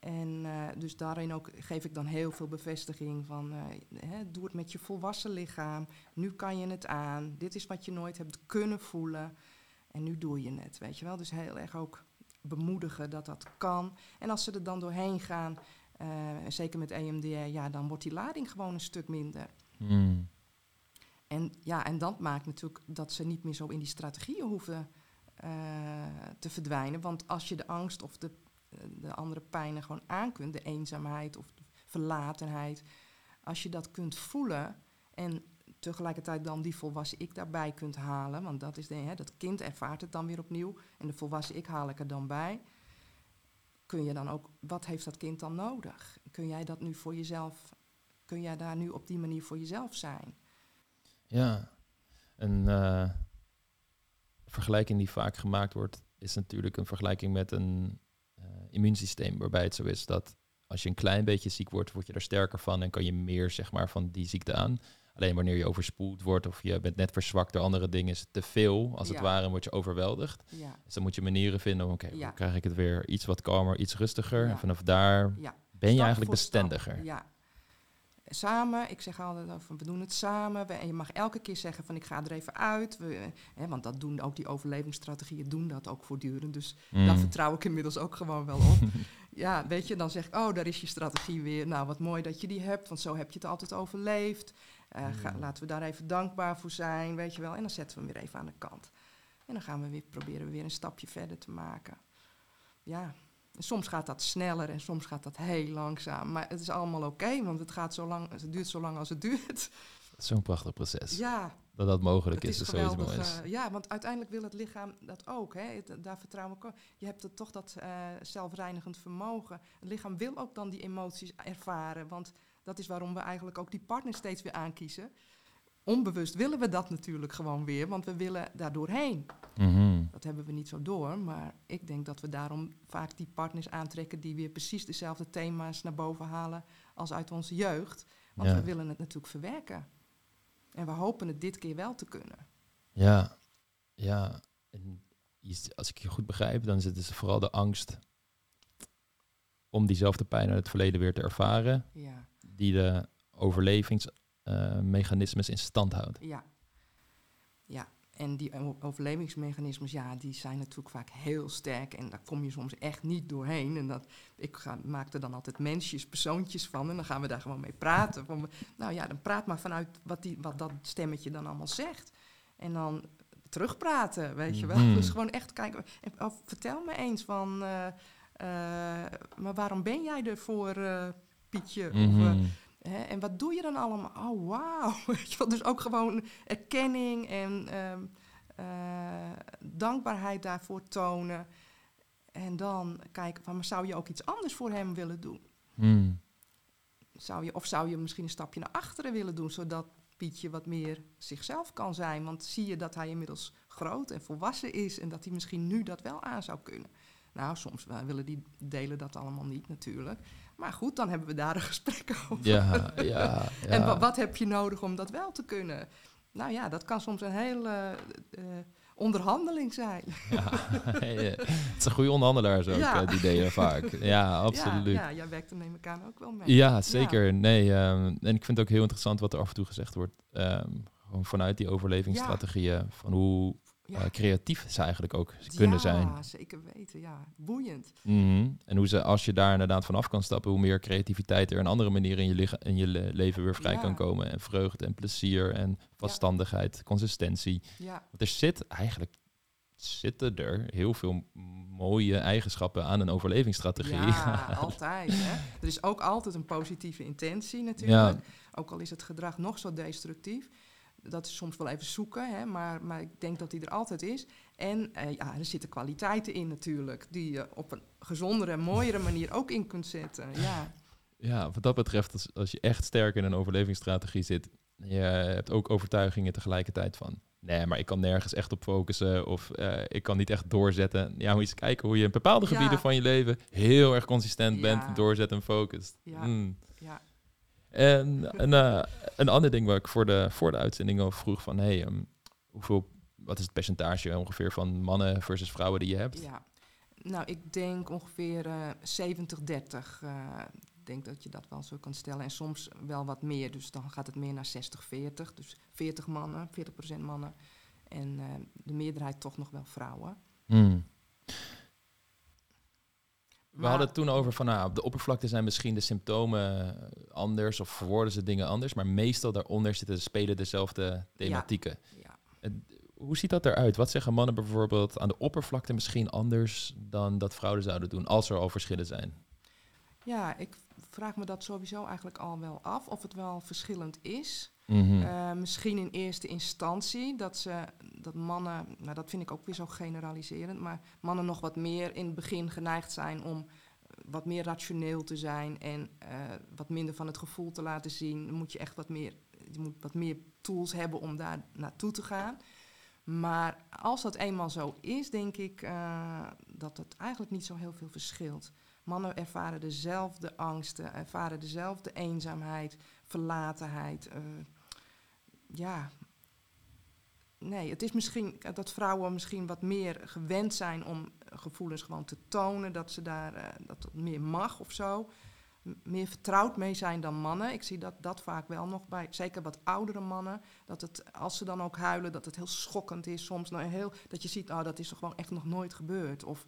En eh, dus daarin ook geef ik dan heel veel bevestiging van eh, hè, doe het met je volwassen lichaam. Nu kan je het aan. Dit is wat je nooit hebt kunnen voelen. En nu doe je het, weet je wel. Dus heel erg ook bemoedigen dat dat kan. En als ze er dan doorheen gaan, eh, zeker met EMDR, ja, dan wordt die lading gewoon een stuk minder. Hmm. En, ja, en dat maakt natuurlijk dat ze niet meer zo in die strategieën hoeven eh, te verdwijnen. Want als je de angst of de, de andere pijnen gewoon aan kunt, de eenzaamheid of de verlatenheid, als je dat kunt voelen en tegelijkertijd dan die volwassen ik daarbij kunt halen, want dat is de, hè, dat kind ervaart het dan weer opnieuw en de volwassen ik haal ik er dan bij. Kun je dan ook, wat heeft dat kind dan nodig? Kun jij dat nu voor jezelf, kun jij daar nu op die manier voor jezelf zijn? Ja, een eh, vergelijking die vaak gemaakt wordt, is natuurlijk een vergelijking met een eh, immuunsysteem, waarbij het zo is dat als je een klein beetje ziek wordt, word je er sterker van en kan je meer zeg maar, van die ziekte aan. Alleen wanneer je overspoeld wordt of je bent net verzwakt door andere dingen, is het te veel, als het ware, en word je overweldigd. Ja, Dus dan moet je manieren vinden om, oké, Ja. hoe krijg ik het weer iets wat kalmer, iets rustiger. En vanaf daar ben je eigenlijk bestendiger. Ja. Samen, ik zeg altijd, over, we doen het samen. We- en je mag elke keer zeggen van ik ga er even uit. We, hè, want dat doen ook die overlevingsstrategieën, doen dat ook voortdurend. Dus Mm. daar vertrouw ik inmiddels ook gewoon wel op. ja, weet je, dan zeg ik, oh, daar is je strategie weer. Nou, wat mooi dat je die hebt, want zo heb je het altijd overleefd. Eh, ga- Mm. laten we daar even dankbaar voor zijn, weet je wel. En dan zetten we hem weer even aan de kant. En dan gaan we weer proberen we weer een stapje verder te maken. Ja, soms gaat dat sneller en soms gaat dat heel langzaam. Maar het is allemaal oké, want het, gaat zo lang, het duurt zo lang als het duurt. Zo'n prachtig proces. Ja, Dat dat mogelijk is, is sowieso geweldig. mooi eh, ja, want uiteindelijk wil het lichaam dat ook. Hè? Het- daar vertrouw ik ook. Je hebt het toch dat eh, zelfreinigend vermogen. Het lichaam wil ook dan die emoties ervaren. Want dat is waarom we eigenlijk ook die partner steeds weer aankiezen. Onbewust willen we dat natuurlijk gewoon weer, want we willen daar doorheen. Mhm. Dat hebben we niet zo door, maar ik denk dat we daarom vaak die partners aantrekken die weer precies dezelfde thema's naar boven halen als uit onze jeugd. Want Ja. we willen het natuurlijk verwerken. En we hopen het dit keer wel te kunnen. Ja, ja. En als ik je goed begrijp, dan is het dus vooral de angst om diezelfde pijn uit het verleden weer te ervaren, Ja, die de overlevingsmechanismes in stand houdt. ja. Ja, en die overlevingsmechanismes, ja, die zijn natuurlijk vaak heel sterk. En daar kom je soms echt niet doorheen. En dat, ik ga, maak er dan altijd mensjes, persoontjes van. En dan gaan we daar gewoon mee praten. Van, nou ja, dan praat maar vanuit wat, die, wat dat stemmetje dan allemaal zegt. En dan terugpraten, weet je wel. Mhm. Dus gewoon echt kijken. En, of vertel me eens van, eh, eh, maar waarom ben jij er voor, eh, Pietje? Of, eh, Mhm. Hè, en wat doe je dan allemaal? Oh, wauw. Dus ook gewoon erkenning en ehm, eh, dankbaarheid daarvoor tonen. En dan kijken, van, maar zou je ook iets anders voor hem willen doen? Mhm. Zou je, of zou je misschien een stapje naar achteren willen doen, zodat Pietje wat meer zichzelf kan zijn? Want zie je dat hij inmiddels groot en volwassen is en dat hij misschien nu dat wel aan zou kunnen? Nou, soms willen die delen dat allemaal niet natuurlijk. Maar goed, dan hebben we daar een gesprek over. Ja, ja, ja. En wa- wat heb je nodig om dat wel te kunnen? Nou ja, dat kan soms een hele eh, onderhandeling zijn. Ja, het is een goede onderhandelaar zo, Ja. die ideeën vaak. Ja, absoluut. Ja, ja, jij werkt er neem ik aan ook wel mee. Ja, zeker. Nee, ehm, en ik vind het ook heel interessant wat er af en toe gezegd wordt. ehm, gewoon vanuit die overlevingsstrategieën. Van hoe Ja. eh, creatief ze eigenlijk ook kunnen zijn. Ja, zeker weten. Ja, boeiend. Mhm. En hoe ze, als je daar inderdaad vanaf kan stappen, hoe meer creativiteit er een andere manier in je, licha- in je le- leven weer vrij Ja. kan komen. En vreugde en plezier en vaststandigheid, consistentie. Ja, Want er zit eigenlijk zitten er heel veel mooie eigenschappen aan een overlevingsstrategie. ja altijd. Hè. Er is ook altijd een positieve intentie natuurlijk. Ook al is het gedrag nog zo destructief. Dat is soms wel even zoeken, hè, maar, maar ik denk dat die er altijd is. En eh, ja, er zitten kwaliteiten in natuurlijk, die je op een gezondere en mooiere manier ook in kunt zetten. Ja, Ja, wat dat betreft, als, als je echt sterk in een overlevingsstrategie zit, je hebt ook overtuigingen tegelijkertijd van, nee, maar ik kan nergens echt op focussen of eh, ik kan niet echt doorzetten. Ja, moet je eens kijken hoe je in bepaalde Ja. gebieden van je leven heel erg consistent Ja. bent, doorzet en focust. Ja. Mm. ja, En een, eh, een ander ding waar ik voor de, voor de uitzending al vroeg van, hey, ehm, hoeveel, wat is het percentage ongeveer van mannen versus vrouwen die je hebt? ja. Nou, ik denk ongeveer eh 70-30. eh, ik denk dat je dat wel zo kan stellen. En soms wel wat meer, dus dan gaat het meer naar 60-40. Dus 40 mannen, 40% mannen. En eh, de meerderheid toch nog wel vrouwen. Hmm. We Maar- hadden het toen over van, nou, op de oppervlakte zijn misschien de symptomen anders of verwoorden ze dingen anders, maar meestal daaronder zitten spelen dezelfde thematieken. Ja. Hoe ziet dat eruit? Wat zeggen mannen bijvoorbeeld aan de oppervlakte misschien anders dan dat vrouwen zouden doen, als er al verschillen zijn? Ja, ik vraag me dat sowieso eigenlijk al wel af of het wel verschillend is. Mhm. Eh, misschien in eerste instantie dat ze dat mannen, nou dat vind ik ook weer zo generaliserend, maar mannen nog wat meer in het begin geneigd zijn om eh, wat meer rationeel te zijn en eh, wat minder van het gevoel te laten zien. Dan moet je echt wat meer, je moet wat meer tools hebben om daar naartoe te gaan. Maar als dat eenmaal zo is, denk ik eh, dat het eigenlijk niet zo heel veel verschilt. Mannen ervaren dezelfde angsten, ervaren dezelfde eenzaamheid, verlatenheid. eh, ja, nee, het is misschien dat vrouwen misschien wat meer gewend zijn om gevoelens gewoon te tonen, dat ze daar eh, dat het meer mag of zo. M- Meer vertrouwd mee zijn dan mannen. Ik zie dat, dat vaak wel nog bij, zeker wat oudere mannen. Dat het, als ze dan ook huilen, dat het heel schokkend is. Soms nou heel, dat je ziet, oh, dat is toch gewoon echt nog nooit gebeurd. Of,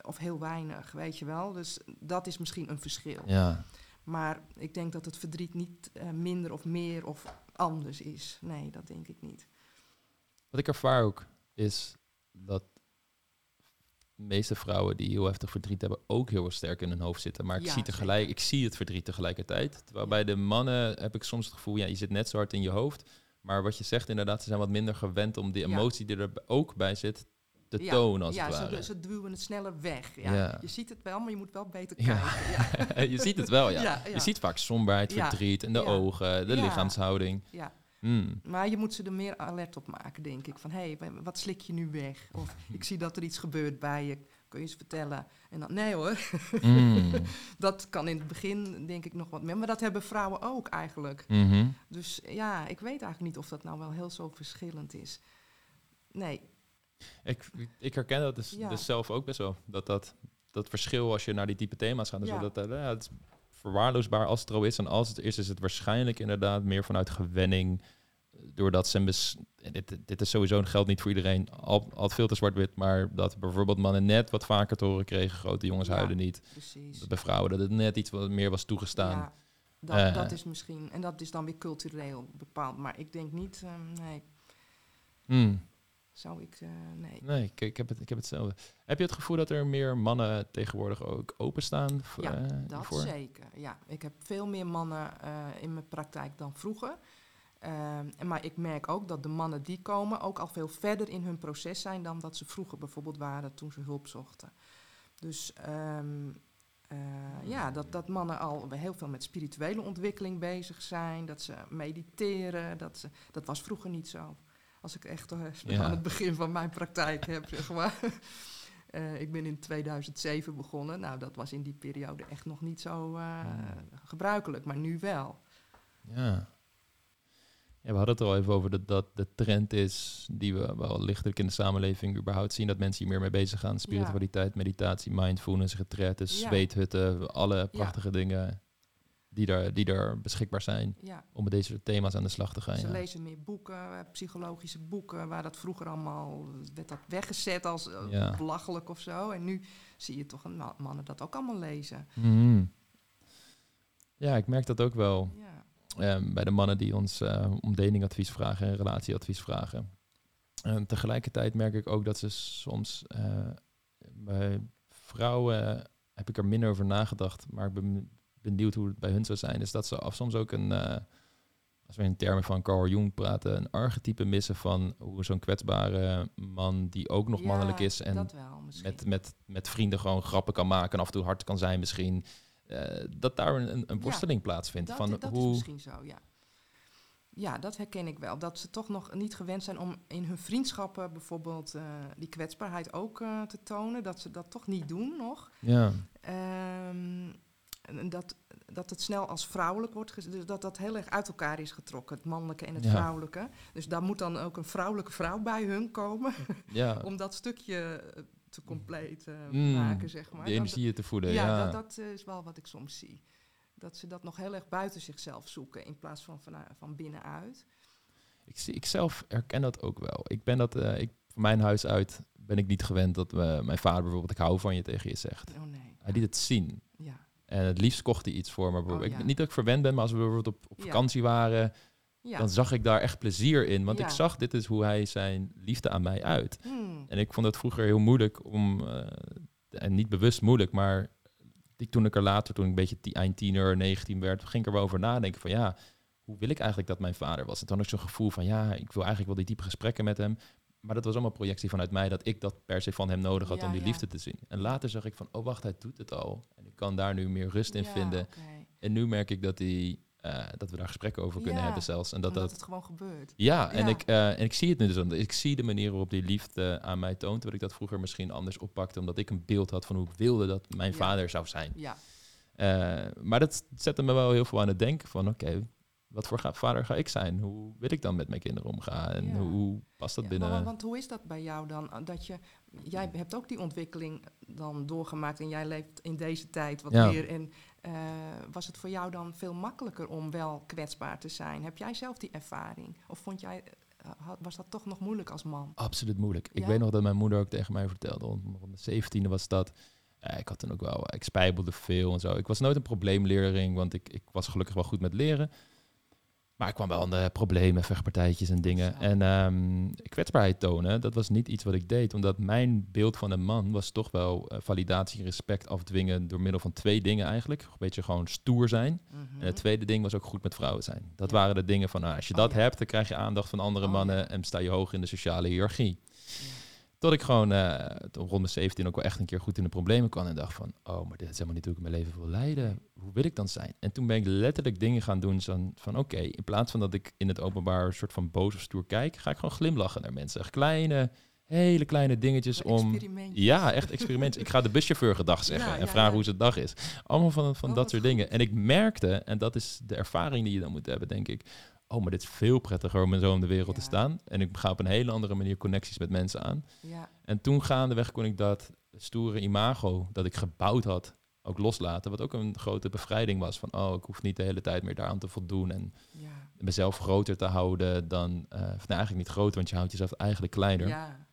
of heel weinig, weet je wel. Dus dat is misschien een verschil. Ja. Maar ik denk dat het verdriet niet eh, minder of meer of anders is. Nee, dat denk ik niet. Wat ik ervaar ook is dat de meeste vrouwen die heel heftig verdriet hebben ook heel sterk in hun hoofd zitten. Maar ik, Ja, zie, tegelijk, ik zie het verdriet tegelijkertijd. Terwijl bij de mannen heb ik soms het gevoel, ja, je zit net zo hard in je hoofd. Maar wat je zegt inderdaad, ze zijn wat minder gewend om die Ja. emotie die er ook bij zit Ja, tonen als ja, het ware. ze duwen het sneller weg. Ja. Ja. Je ziet het wel, maar je moet wel beter Ja. kijken. Ja. je ziet het wel, ja. Ja, ja. Je ziet vaak somberheid, Ja. verdriet in de Ja. ogen, de Ja. lichaamshouding. Ja. Mm. Maar je moet ze er meer alert op maken, denk ik. Van, hé, hey, wat slik je nu weg? Of ik zie dat er iets gebeurt bij je. Kun je eens vertellen? En dan, nee hoor. Mm. dat kan in het begin, denk ik, nog wat meer. Maar dat hebben vrouwen ook eigenlijk. Mhm. Dus ja, ik weet eigenlijk niet of dat nou wel heel zo verschillend is. Nee, Ik, ik herken dat dus, Ja. dus zelf ook best wel. Dat, dat, dat verschil als je naar die type thema's gaat. Dus Ja. dat, eh, ja, het is verwaarloosbaar als het er al is. En als het is, is het waarschijnlijk inderdaad meer vanuit gewenning. Doordat ze... En dit, dit is sowieso geldt niet voor iedereen. Al, al veel te zwart-wit. Maar dat bijvoorbeeld mannen net wat vaker te horen kregen. Grote jongens huilen niet. precies. Dat bij vrouwen dat het net iets wat meer was toegestaan. Ja, dat, Eh. dat is misschien... En dat is dan weer cultureel bepaald. Maar ik denk niet... ehm, nee, Hmm. Zou ik... eh, nee. Nee, ik, ik, heb het, ik heb hetzelfde. Heb je het gevoel dat er meer mannen tegenwoordig ook openstaan voor, Ja, eh, Dat hiervoor? zeker, ja. Ik heb veel meer mannen eh, in mijn praktijk dan vroeger. Ehm, maar ik merk ook dat de mannen die komen ook al veel verder in hun proces zijn dan dat ze vroeger bijvoorbeeld waren toen ze hulp zochten. Dus ehm, eh, ja, dat, dat mannen al heel veel met spirituele ontwikkeling bezig zijn, dat ze mediteren, dat, ze, dat was vroeger niet zo. Als ik echt eh, Ja. aan het begin van mijn praktijk heb, zeg maar. Eh, ik ben in 2007 begonnen. Nou, dat was in die periode echt nog niet zo eh, gebruikelijk, maar nu wel. Ja. ja. We hadden het er al even over dat dat de trend is die we wel lichtelijk in de samenleving überhaupt zien. Dat mensen hier meer mee bezig gaan. Spiritualiteit, meditatie, mindfulness, retretes, Ja. zweethutten. Alle prachtige dingen die er, die er beschikbaar zijn Ja. om met deze thema's aan de slag te gaan. Ze ja. lezen meer boeken, eh, psychologische boeken, waar dat vroeger allemaal werd dat weggezet als eh, Ja. belachelijk of zo. En nu zie je toch een ma- mannen dat ook allemaal lezen. Mhm. Ja, ik merk dat ook wel. Ja. Ehm, bij de mannen die ons eh, om datingadvies vragen en relatieadvies vragen. En tegelijkertijd merk ik ook dat ze soms eh, bij vrouwen heb ik er minder over nagedacht, maar ik ben benieuwd hoe het bij hun zou zijn. Is dat ze af soms ook een, eh, als we in termen van Carl Jung praten, een archetype missen van hoe zo'n kwetsbare man die ook nog Ja, mannelijk is en wel met, met, met vrienden gewoon grappen kan maken en af en toe hard kan zijn misschien. eh, dat daar een, een worsteling plaatsvindt. dat van dat hoe, is misschien zo, ja. Ja, dat herken ik wel. Dat ze toch nog niet gewend zijn om in hun vriendschappen bijvoorbeeld eh, die kwetsbaarheid ook te tonen. Dat ze dat toch niet doen nog. Ja, Ehm, en dat, dat het snel als vrouwelijk wordt gezien. Dus dat dat heel erg uit elkaar is getrokken, het mannelijke en het Ja. vrouwelijke. Dus daar moet dan ook een vrouwelijke vrouw bij hun komen. ja. om dat stukje eh, te compleet eh, Mm, maken, zeg maar. die Dat- energieën te voeden. ja, Ja, dat, dat eh, is wel wat ik soms zie. Dat ze dat nog heel erg buiten zichzelf zoeken in plaats van van, van binnenuit. Ik, zie, ik zelf herken dat ook wel. Ik ben dat, ik, van mijn huis uit ben ik niet gewend dat mijn vader bijvoorbeeld, ik hou van je tegen je zegt. Oh nee. Hij liet het zien. En het liefst kocht hij iets voor me. ja. ik, niet dat ik verwend ben, maar als we bijvoorbeeld op, op vakantie waren, ja. dan zag ik daar echt plezier in. Want ik zag, dit is hoe hij zijn liefde aan mij uit. Hmm. En ik vond het vroeger heel moeilijk om, eh, en niet bewust moeilijk, maar toen ik er later, toen ik een beetje eind tiener, 19 werd, ging ik er wel over nadenken van ja, hoe wil ik eigenlijk dat mijn vader was? En toen had ik zo'n gevoel van ja, ik wil eigenlijk wel die diepe gesprekken met hem. Maar dat was allemaal projectie vanuit mij, dat ik dat per se van hem nodig had Ja, om die liefde te zien. En later zag ik van, oh wacht, hij doet het al. Kan daar nu meer rust in Ja, vinden. En nu merk ik dat, hij, eh, dat we daar gesprekken over kunnen Ja, hebben zelfs. En dat dat het gewoon gebeurt. ja, en. Ik, eh, en ik zie het nu dus. Ik zie de manier waarop die liefde aan mij toont. Terwijl ik dat vroeger misschien anders oppakte. Omdat ik een beeld had van hoe ik wilde dat mijn vader zou zijn. Ja, Eh, maar dat zette me wel heel veel aan het denken van... Oké, wat voor ga- vader ga ik zijn? Hoe wil ik dan met mijn kinderen omgaan? En Ja. hoe past dat Ja, binnen... maar, want hoe is dat bij jou dan? Uh, Dat je, jij hebt ook die ontwikkeling dan doorgemaakt en jij leeft in deze tijd wat Ja. meer. En eh, was het voor jou dan veel makkelijker om wel kwetsbaar te zijn? Heb jij zelf die ervaring? Of vond jij, eh, was dat toch nog moeilijk als man? Absoluut moeilijk. Ik weet nog dat mijn moeder ook tegen mij vertelde, rond rond mijn zeventiende was dat. Ja, ik had toen ook wel, ik spijbelde veel en zo. Ik was nooit een probleemleerling, want ik, ik was gelukkig wel goed met leren. Maar ik kwam wel aan de problemen, vechtpartijtjes en dingen. Zo. En ehm, kwetsbaarheid tonen, dat was niet iets wat ik deed. Omdat mijn beeld van een man was toch wel eh, validatie en respect afdwingen door middel van twee dingen eigenlijk. Een beetje gewoon stoer zijn. Mhm. En het tweede ding was ook goed met vrouwen zijn. Dat Ja. waren de dingen van, nou, als je Oh, dat ja. hebt, dan krijg je aandacht van andere Oh, mannen ja. en sta je hoog in de sociale hiërarchie. Tot ik gewoon uh, rond mijn 17 ook wel echt een keer goed in de problemen kwam. En dacht van, oh, maar dit is helemaal niet hoe ik mijn leven wil leiden. Hoe wil ik dan zijn? En toen ben ik letterlijk dingen gaan doen van, van oké, in plaats van dat ik in het openbaar een soort van boos of stoer kijk, ga ik gewoon glimlachen naar mensen. Echt kleine, hele kleine dingetjes om... Ja, echt experimenten. ik ga de buschauffeur gedag zeggen en vragen hoe zijn dag is. Allemaal van, van oh, dat soort dingen. En ik merkte, en dat is de ervaring die je dan moet hebben, denk ik oh, maar dit is veel prettiger om zo in de wereld te staan. En ik ga op een hele andere manier connecties met mensen aan. Ja. En toen gaandeweg kon ik dat stoere imago dat ik gebouwd had ook loslaten. Wat ook een grote bevrijding was. Van, oh, ik hoef niet de hele tijd meer daaraan te voldoen. En ja. mezelf groter te houden dan... Uh, of eigenlijk niet groter, want je houdt jezelf eigenlijk kleiner. Ja.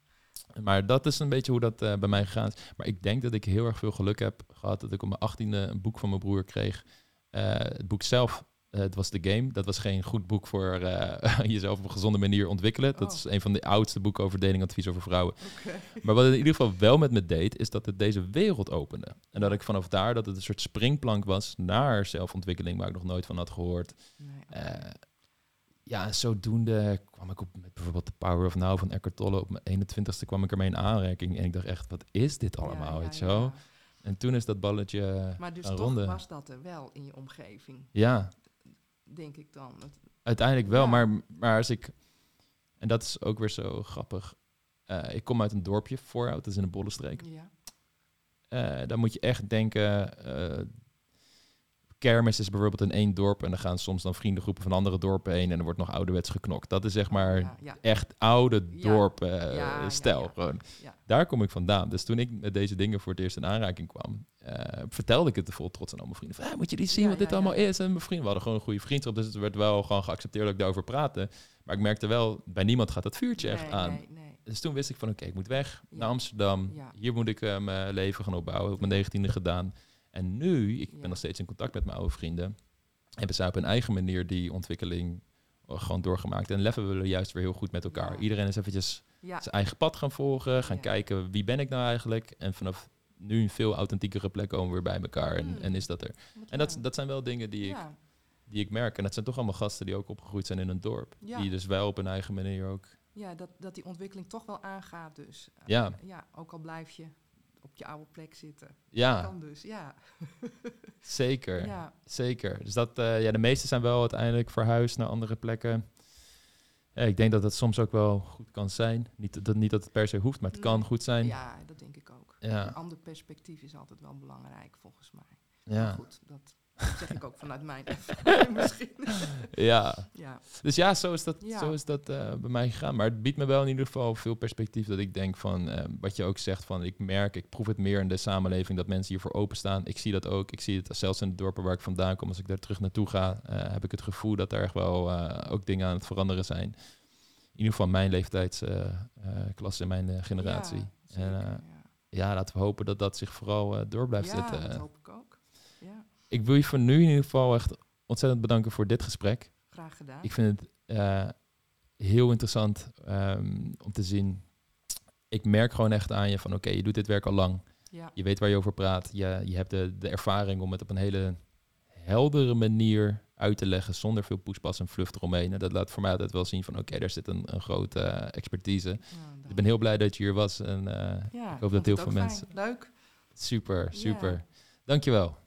Maar dat is een beetje hoe dat uh, bij mij gegaan is. Maar ik denk dat ik heel erg veel geluk heb gehad... dat ik op mijn achttiende een boek van mijn broer kreeg. Uh, het boek zelf eh, het was The Game. Dat was geen goed boek voor uh, jezelf op een gezonde manier ontwikkelen. Dat oh. is een van de oudste boeken over datingadvies over vrouwen. Maar wat het in ieder geval wel met me deed, is dat het deze wereld opende. En dat ik vanaf daar, dat het een soort springplank was naar zelfontwikkeling, waar ik nog nooit van had gehoord. Nee, uh, ja, zodoende kwam ik op met bijvoorbeeld The Power of Now van Eckhart Tolle. Op mijn 21ste kwam ik ermee in aanraking. En ik dacht echt, wat is dit allemaal, ja, weet je zo? En toen is dat balletje Maar dus toch was dat er wel in je omgeving? Ja, denk ik dan. Uiteindelijk wel, maar, maar als ik... En dat is ook weer zo grappig. Uh, ik kom uit een dorpje, Voorhout, dat is in de Bollenstreek. Ja. Uh, dan moet je echt denken... Kermis is bijvoorbeeld in één dorp en dan gaan soms dan vriendengroepen van andere dorpen heen en er wordt nog ouderwets geknokt. Dat is zeg maar echt oude dorp uh, stijl. Gewoon. Daar kom ik vandaan. Dus toen ik met deze dingen voor het eerst in aanraking kwam, uh, vertelde ik het vol trots aan al mijn vrienden. Van, moet je die zien wat dit allemaal is? En mijn vrienden, we hadden gewoon een goede vriendschap, dus het werd wel gewoon geaccepteerd dat ik daarover praatte. Maar ik merkte wel, bij niemand gaat dat vuurtje echt aan. Dus toen wist ik van, oké, ik moet weg naar Amsterdam. Hier moet ik uh, mijn leven gaan opbouwen. Op mijn negentiende gedaan. En nu, ik ben nog steeds in contact met mijn oude vrienden, hebben zij op hun eigen manier die ontwikkeling eh, gewoon doorgemaakt. En leven we juist weer heel goed met elkaar. Iedereen is eventjes zijn eigen pad gaan volgen, gaan kijken wie ben ik nou eigenlijk. En vanaf nu een veel authentiekere plek komen we weer bij elkaar. En, mm. en is dat er. En dat, dat zijn wel dingen die ik, die ik merk. En dat zijn toch allemaal gasten die ook opgegroeid zijn in een dorp. Die dus wel op hun eigen manier ook. Ja, dat, dat die ontwikkeling toch wel aangaat dus. Ja. ja, ook al blijf je op je oude plek zitten. Ja. kan dus, ja. zeker, ja. zeker. Dus dat, uh, ja, de meeste zijn wel uiteindelijk verhuisd naar andere plekken. Ik denk dat het soms ook wel goed kan zijn. Niet dat, niet dat het per se hoeft, maar het kan goed zijn. Ja, dat denk ik ook. Ja. Een ander perspectief is altijd wel belangrijk, volgens mij. Ja. Maar goed, dat, dat zeg ik ook vanuit mijn ervaring misschien. ja. ja. Dus ja, zo is dat, Zo is dat uh, bij mij gegaan. Maar het biedt me wel in ieder geval veel perspectief dat ik denk van, uh, wat je ook zegt, van ik merk, ik proef het meer in de samenleving dat mensen hiervoor openstaan. Ik zie dat ook. Ik zie het zelfs in de dorpen waar ik vandaan kom. Als ik daar terug naartoe ga, uh, heb ik het gevoel dat er echt wel ook dingen aan het veranderen zijn. In ieder geval mijn leeftijdsklasse in mijn generatie. Ja, zeker, en, ja. ja. laten we hopen dat dat zich vooral door blijft zetten. dat hoop ik ook. Ja ik wil je voor nu in ieder geval echt ontzettend bedanken voor dit gesprek. Graag gedaan. Ik vind het uh, heel interessant um, om te zien. Ik merk gewoon echt aan je van oké, je doet dit werk al lang. Ja. Je weet waar je over praat. Je, je hebt de, de ervaring om het op een hele heldere manier uit te leggen zonder veel poespas en fluff eromheen. En dat laat voor mij altijd wel zien van oké, daar zit een, een grote uh, expertise. Ja, ik ben heel blij dat je hier was en uh, ja, ik hoop dat heel veel mensen... Leuk. Super, super. Dankjewel.